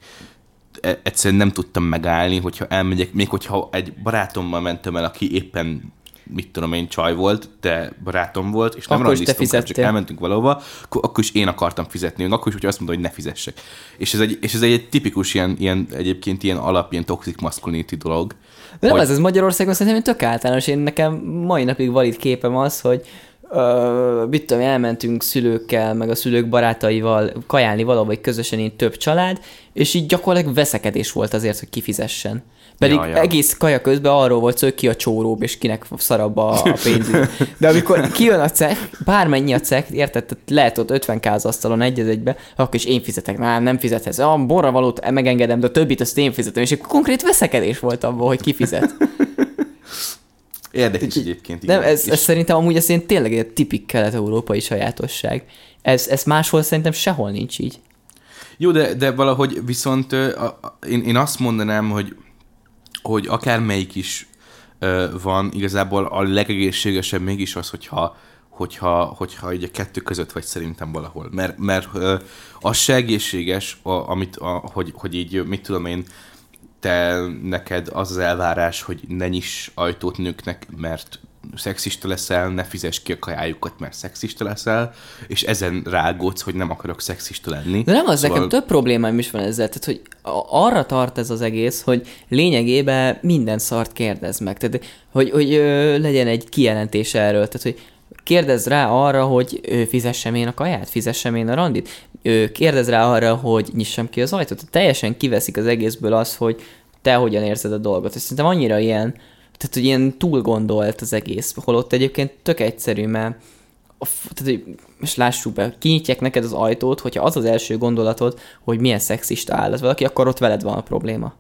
e- egyszerűen nem tudtam megállni, hogyha elmegyek, még hogyha egy barátommal mentem el, aki éppen mit tudom én, csaj volt, de barátom volt, és nem Akkor te randiztunk, csak elmentünk valahova, akkor, akkor is én akartam fizetni, akkor is, hogyha azt mondta, hogy ne fizessek. És ez egy, és ez egy tipikus ilyen, ilyen egyébként ilyen alap, ilyen toxic masculinity dolog. De nem Hogy- az, ez Magyarországon szerintem tök általános. Én nekem mai napig valid képem az, hogy ö, mit tudom, elmentünk szülőkkel, meg a szülők barátaival kajálni valahol, vagy közösen így több család, és így gyakorlatilag veszekedés volt azért, hogy kifizessen. Pedig Ja, ja, egész kaja közben arról volt szó, hogy ki a csóróbb, és kinek szarabb a, a pénz. De amikor kijön a cek, bármennyi a cek, érted, tehát lehet ott 50 k asztalon egy egybe, akkor is én fizetek, nem, nem fizethetsz, a borra valót megengedem, de a többit azt én fizetem, és akkor konkrét veszekedés volt abban, hogy ki fizet. Érdekes egyébként. Nem, ez, ez szerintem amúgy ez tényleg egy tipik kelet-európai sajátosság. Ez, ez máshol szerintem sehol nincs így. Jó, de, de valahogy viszont ö, a, én, én azt mondanám, hogy, hogy akármelyik is ö, van, igazából a legegészségesebb mégis az, hogyha, hogyha, hogyha így a kettő között vagy szerintem valahol. Mert, mert ö, az se egészséges, a, amit, a, hogy, hogy így, mit tudom én, te neked az az elvárás, hogy ne nyiss ajtót nőknek, mert szexista leszel, ne fizes ki a kajájukat, mert szexista leszel, és ezen rágódsz, hogy nem akarok szexista lenni. De nem az, Szóval- nekem több problémáim is van ezzel, tehát hogy arra tart ez az egész, hogy lényegében minden szart kérdez meg, tehát hogy, hogy ö, legyen egy kijelentés erről, tehát hogy kérdez rá arra, hogy ö, fizessem én a kaját, fizessem én a randit, ö, kérdez rá arra, hogy nyissam ki az ajtót, Tehát teljesen kiveszik az egészből az, hogy te hogyan érzed a dolgot, és szerintem annyira ilyen, tehát hogy ilyen túl gondolt az egész, holott egyébként tök egyszerű, mert tehát, hogy most lássuk be, kinyitják neked az ajtót, hogyha az az első gondolatod, hogy milyen szexista áll az valaki, akkor ott veled van a probléma.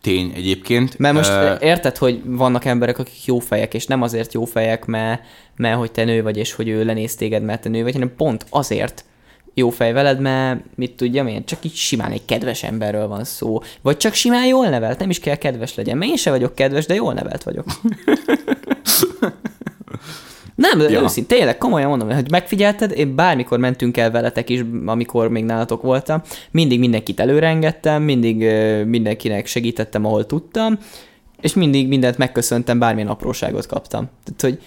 Tény egyébként. Mert most uh, érted, hogy vannak emberek, akik jó fejek, és nem azért jó fejek, mert, mert hogy te nő vagy, és hogy ő lenéz téged, mert te nő vagy, hanem pont azért jó fej veled, mert mit tudjam én, csak így simán egy kedves emberről van szó. Vagy csak simán jól nevelt, nem is kell kedves legyen. Mert én se vagyok kedves, de jól nevelt vagyok. Nem, de Ja. őszintén, tényleg komolyan mondom, hogy megfigyelted, én bármikor mentünk el veletek is, amikor még nálatok voltam, mindig mindenkit előrengettem, mindig mindenkinek segítettem, ahol tudtam, és mindig mindent megköszöntem, bármilyen apróságot kaptam. Tehát, hogy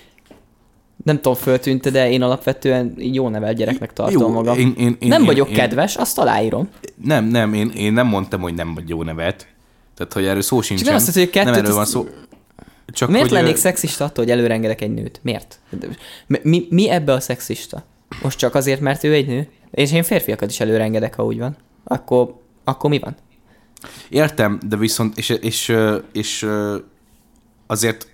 nem tudom, föltűnt, de én alapvetően jó nevelt gyereknek tartom Jó, magam. én- én- én- nem én- vagyok én- kedves, azt aláírom. Nem, nem, én, én nem mondtam, hogy nem vagy jó nevet. Tehát, hogy erről szó sincsen. nem azt mondta, hogy kettőt, nem erről van szó. Csak Miért hogy, lennék ö, szexista attól, hogy előrengedek egy nőt? Miért? Mi, mi, ebbe a szexista? Most csak azért, mert ő egy nő? És én férfiakat is előrengedek, ha úgy van. Akkor, akkor mi van? Értem, de viszont, és, és, és ö, azért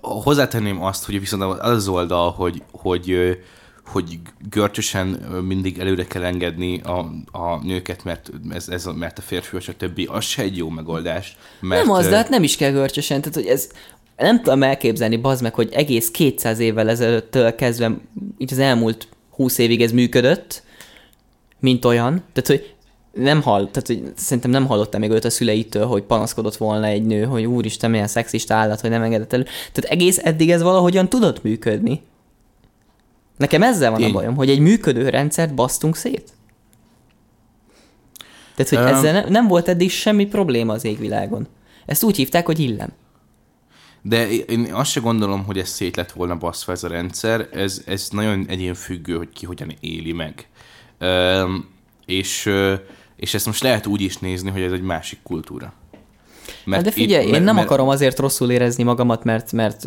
hozzátenném azt, hogy viszont az az oldal, hogy, hogy, hogy görcsösen mindig előre kell engedni a, a nőket, mert, ez, ez, a- mert a férfi, és a többi, az se egy jó megoldás. Mert, nem az, de hát nem is kell görcsösen. Tehát, hogy ez nem tudom elképzelni, bazd meg, hogy egész 200 évvel ezelőttől kezdve, így az elmúlt 20 évig ez működött, mint olyan. Tehát, hogy nem hall, tehát hogy szerintem nem hallottam még őt a szüleitől, hogy panaszkodott volna egy nő, hogy úristen, milyen szexista állat, hogy nem engedett elő. Tehát egész eddig ez valahogyan tudott működni. Nekem ezzel van Tény. a bajom, hogy egy működő rendszert basztunk szét. Tehát, hogy Öm. ezzel ne, nem volt eddig semmi probléma az égvilágon. Ezt úgy hívták, hogy illem. De én azt se gondolom, hogy ez szét lett volna baszva ez a rendszer, ez, ez nagyon egyén függő, hogy ki hogyan éli meg. Üm, és, ö, és ezt most lehet úgy is nézni, hogy ez egy másik kultúra. Mert Hát de figyelj, itt- én nem akarom azért rosszul érezni magamat, mert, mert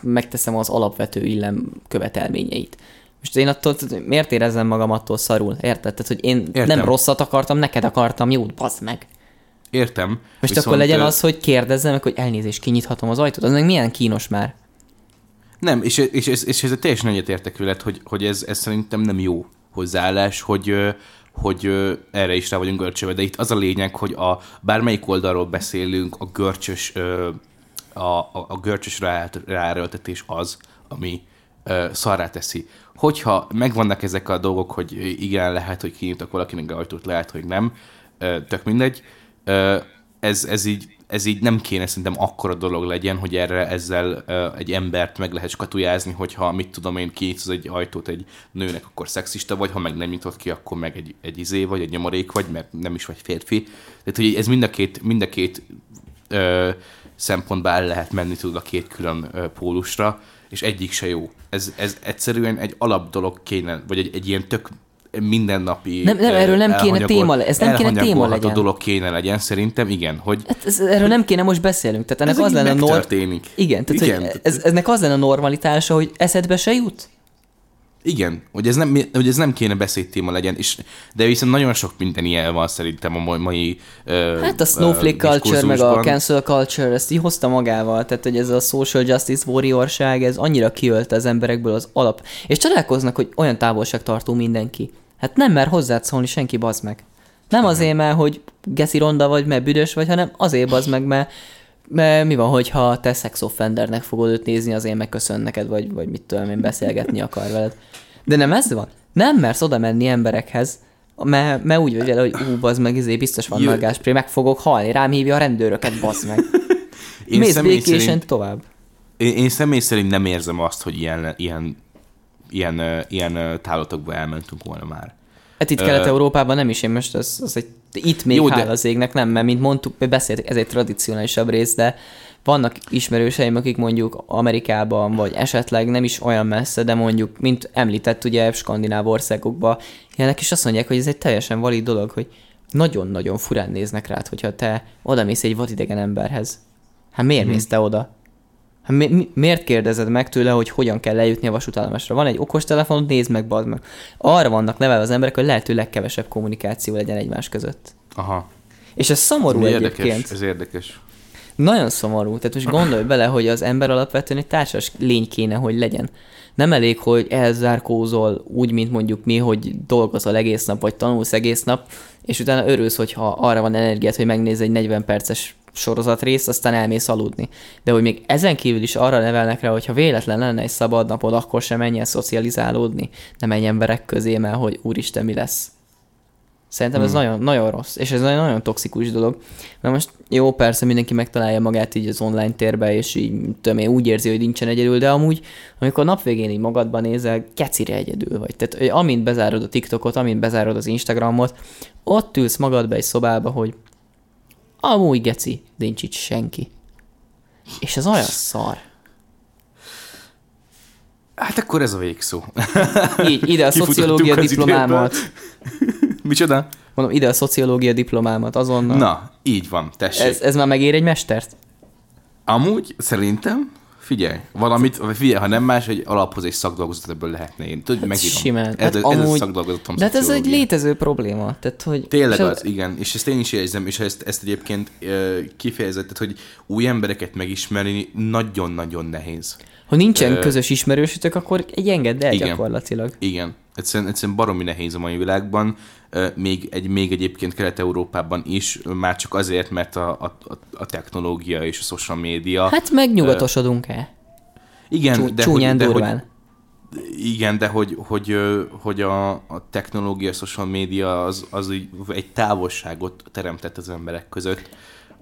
megteszem az alapvető illem követelményeit. Most én attól, miért érezzem magam attól szarul? Érted? Tehát, hogy én Értem. Nem rosszat akartam, neked akartam jót, bazd meg. Értem. Most viszont, akkor legyen az, hogy kérdezzem meg, hogy elnézést, kinyithatom az ajtót. Az meg milyen kínos már. Nem, és, és, és, és ez teljesen egyetértek veled, hogy, hogy ez, ez szerintem nem jó hozzáállás, hogy, hogy erre is rá vagyunk görcsöve, de itt az a lényeg, hogy a bármelyik oldalról beszélünk, a görcsös, a, a, a görcsös rá, ráerőltetés az, ami szarrá teszi. Hogyha megvannak ezek a dolgok, hogy igen, lehet, hogy kinyitok valakinek ajtót, lehet, hogy nem, tök mindegy, ez, ez így ez így nem kéne szerintem akkora dolog legyen, hogy erre ezzel egy embert meg lehet skatujázni, hogyha mit tudom én kinyitsz egy ajtót egy nőnek, akkor szexista vagy, ha meg nem nyitott ki, akkor meg egy, egy izé vagy, egy nyomorék vagy, mert nem is vagy férfi. Tehát, hogy ez mind a két, mind a két uh, szempontból el lehet menni tud a két külön uh, pólusra, és egyik se jó. Ez, ez egyszerűen egy alap dolog kéne, vagy egy, egy ilyen tök mindennapi... Nem, nem, erről nem kéne téma, ez nem kéne téma legyen. dolog kéne legyen, szerintem, igen, hogy... Hát ez, erről nem kéne most beszélünk, tehát ennek ez az lenne a nor... Igen, tehát igen. Hogy ez, eznek az lenne a normalitása, hogy eszedbe se jut? Igen, hogy ez nem, hogy ez nem kéne beszédtéma legyen, és, de viszont nagyon sok minden ilyen van szerintem a mai uh, Hát a snowflake uh, culture, meg a cancel culture, ezt így hozta magával, tehát hogy ez a social justice warriorság, ez annyira kiölte az emberekből az alap. És csodálkoznak, hogy olyan távolságtartó mindenki. Hát nem mer hozzád szólni senki, bazd meg. Nem azért, mert hogy geszi ronda vagy, mert büdös vagy, hanem azért bazd meg, mert mi van, hogyha te sex offendernek fogod őt nézni, azért megköszön neked, vagy, vagy mit tudom én, beszélgetni akar veled. De nem ez van. Nem mersz oda menni emberekhez, mert, mert úgy vagy vele, hogy ú, bazd meg, izé, biztos van nagy gáspré, meg fogok halni, rám hívja a rendőröket, bazd meg. Én Mész békésen szerint, tovább. Én, én személy szerint nem érzem azt, hogy ilyen, ilyen ilyen, ilyen távlatokba elmentünk volna már. Hát itt Kelet-Európában nem is, én most az, az egy, itt még Jó, hál de... az égnek, nem, mert mint mondtuk, beszéltük, ez egy tradicionálisabb rész, de vannak ismerőseim, akik mondjuk Amerikában, vagy esetleg nem is olyan messze, de mondjuk, mint említett, ugye skandináv országokban ilyenek is azt mondják, hogy ez egy teljesen valid dolog, hogy nagyon-nagyon furán néznek rád, hogyha te oda mész egy vadidegen emberhez. Hát miért hmm. mész te oda? Hát mi, mi, miért kérdezed meg tőle, hogy hogyan kell lejutni a vasútállomásra? Van egy okos telefonod, nézd meg, bazd meg. Arra vannak nevelve az emberek, hogy lehető legkevesebb kommunikáció legyen egymás között. Aha. És ez szomorú ez egyébként. Érdekes, ez érdekes. Nagyon szomorú. Tehát most gondolj bele, hogy az ember alapvetően egy társas lény kéne, hogy legyen. Nem elég, hogy elzárkózol úgy, mint mondjuk mi, hogy dolgozol egész nap, vagy tanulsz egész nap, és utána örülsz, hogyha arra van energiát, hogy megnéz egy 40 perces sorozatrész, aztán elmész aludni. De hogy még ezen kívül is arra nevelnek rá, hogyha véletlen lenne egy szabad napod, akkor sem menjen szocializálódni, ne menj emberek közé, mert hogy úristen, mi lesz. Szerintem ez hmm. nagyon, nagyon rossz, és ez egy nagyon toxikus dolog. Mert most jó, persze mindenki megtalálja magát így az online térbe, és így tudom én, úgy érzi, hogy nincsen egyedül, de amúgy, amikor nap végén így magadban nézel, kecire egyedül vagy. Tehát hogy amint bezárod a TikTokot, amint bezárod az Instagramot, ott ülsz magadba egy szobába, hogy Amúgy geci, nincs itt senki. És ez olyan szar. Hát akkor ez a végszó. Így, ide a szociológia diplomámat. Micsoda? Mondom, ide a szociológia diplomámat azonnal. Na, így van, tessék. Ez, ez már megér egy mestert? Amúgy szerintem Figyelj, valamit, vagy figyelj, ha nem más, hogy alaphoz egy szakdolgozat ebből lehetne én. Tudod, hát megírom. Simán. Ez, hát ez, amúgy, ez szakdolgozatom. De hát ez egy létező probléma. Tehát, hogy, Tényleg az, a... igen. És ezt én is érzem, és ezt, ezt egyébként kifejezett, hogy új embereket megismerni nagyon-nagyon nehéz. Ha nincsen uh, közös ismerősötök, akkor egy engedd el igen, gyakorlatilag. Igen. Egyszerűen, egyszerűen baromi nehéz a mai világban, még, egy, még egyébként Kelet-Európában is, már csak azért, mert a, a, a technológia és a social média... Hát megnyugatosodunk-e? Igen, Csú, de csúnyán hogy, durván. De, hogy, igen, de hogy, hogy, hogy a, a technológia, a social média az, az egy távolságot teremtett az emberek között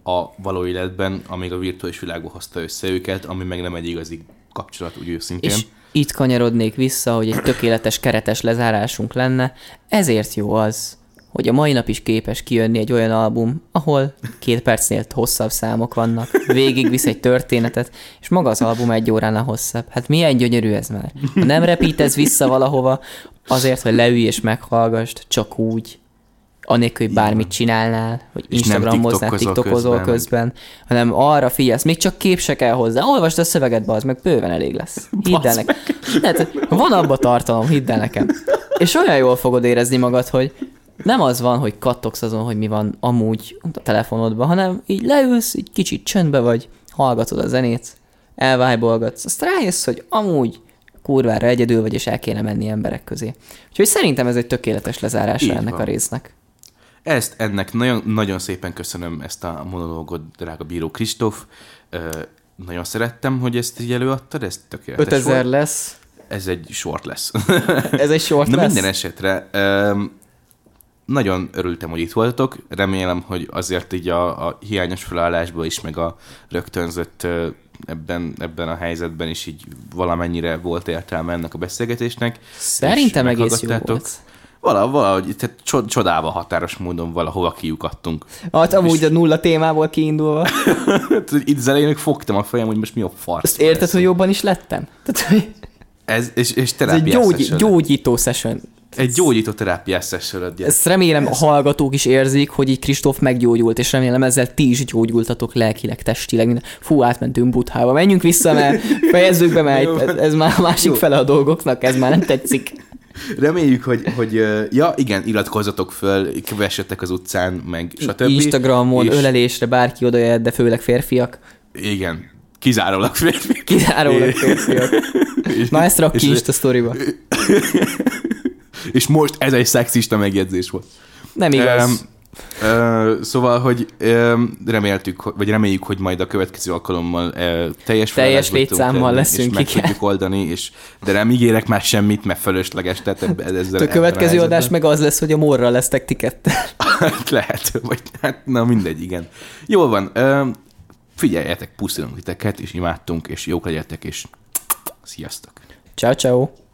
a való életben, amíg a virtuális világban hozta össze őket, ami meg nem egy igazi kapcsolat, úgy őszintén. És itt kanyarodnék vissza, hogy egy tökéletes keretes lezárásunk lenne, ezért jó az, hogy a mai nap is képes kijönni egy olyan album, ahol két percnél hosszabb számok vannak, végigvisz egy történetet, és maga az album egy óránál hosszabb. Hát milyen gyönyörű ez már. Ha nem repítesz vissza valahova, azért, hogy leülj és meghallgast, csak úgy, anélkül, hogy bármit csinálnál, hogy Instagramoznál, TikTokozol közben, közben hanem arra figyelsz, még csak kép se kell hozzá, olvasd a szöveget, az meg bőven elég lesz. Hidd el nekem. Hát, van abba tartalom, hidd el nekem. És olyan jól fogod érezni magad, hogy nem az van, hogy kattogsz azon, hogy mi van amúgy a telefonodban, hanem így leülsz, így kicsit csöndbe vagy, hallgatod a zenét, elvájbolgatsz, azt rájössz, hogy amúgy kurvára egyedül vagy, és el kéne menni emberek közé. Úgyhogy szerintem ez egy tökéletes lezárása ennek van. a résznek. Ezt ennek nagyon, nagyon szépen köszönöm ezt a monológot, drága bíró Kristóf. Nagyon szerettem, hogy ezt így előadtad, ez tökéletes 5000 volt. lesz. Ez egy short lesz. Ez egy short Na lesz? minden esetre nagyon örültem, hogy itt voltatok. Remélem, hogy azért így a, a hiányos felállásból is, meg a rögtönzött ebben, ebben a helyzetben is így valamennyire volt értelme ennek a beszélgetésnek. Szerintem És egész jó volt. Vala, valahogy, tehát csod, csodálva határos módon valahova kiukadtunk. Hát amúgy a nulla témából kiindulva. Itt az elején fogtam a fejem, hogy most mi a farsz. Azt érted, lesz. hogy jobban is lettem? Tehát, hogy Ez, és, és ez egy terápiás gyógy, session. gyógyító session. Egy gyógyító terápiás session Ezt remélem a hallgatók is érzik, hogy így Kristóf meggyógyult, és remélem ezzel ti is gyógyultatok lelkileg, testileg. Minden. Fú, átmentünk buthába. Menjünk vissza, mert fejezzük be, mert ez, ez már a másik Jó. fele a dolgoknak, ez már nem tetszik. Reméljük, hogy, hogy ja, igen, iratkozzatok föl, kövessetek az utcán, meg stb. Instagramon, És- ölelésre bárki oda jöhet, de főleg férfiak. Igen, kizárólag férfi. Kizárólag férfiak. És, Na ezt rak ki is a sztoriba. és most ez egy szexista megjegyzés volt. Nem igaz. Öm, ö, szóval, hogy reméltük, vagy reméljük, hogy majd a következő alkalommal ö, teljes tudunk létszámmal leszünk, és meg igen. tudjuk oldani, és, de nem ígérek már semmit, mert fölösleges, tehát ebbe, ezzel a következő adás meg az lesz, hogy a morra lesztek ti ketten. Hát lehet, vagy hát, na mindegy, igen. Jól van, figyeljetek, puszilunk titeket, és imádtunk, és jók legyetek, és sziasztok! Ciao, ciao.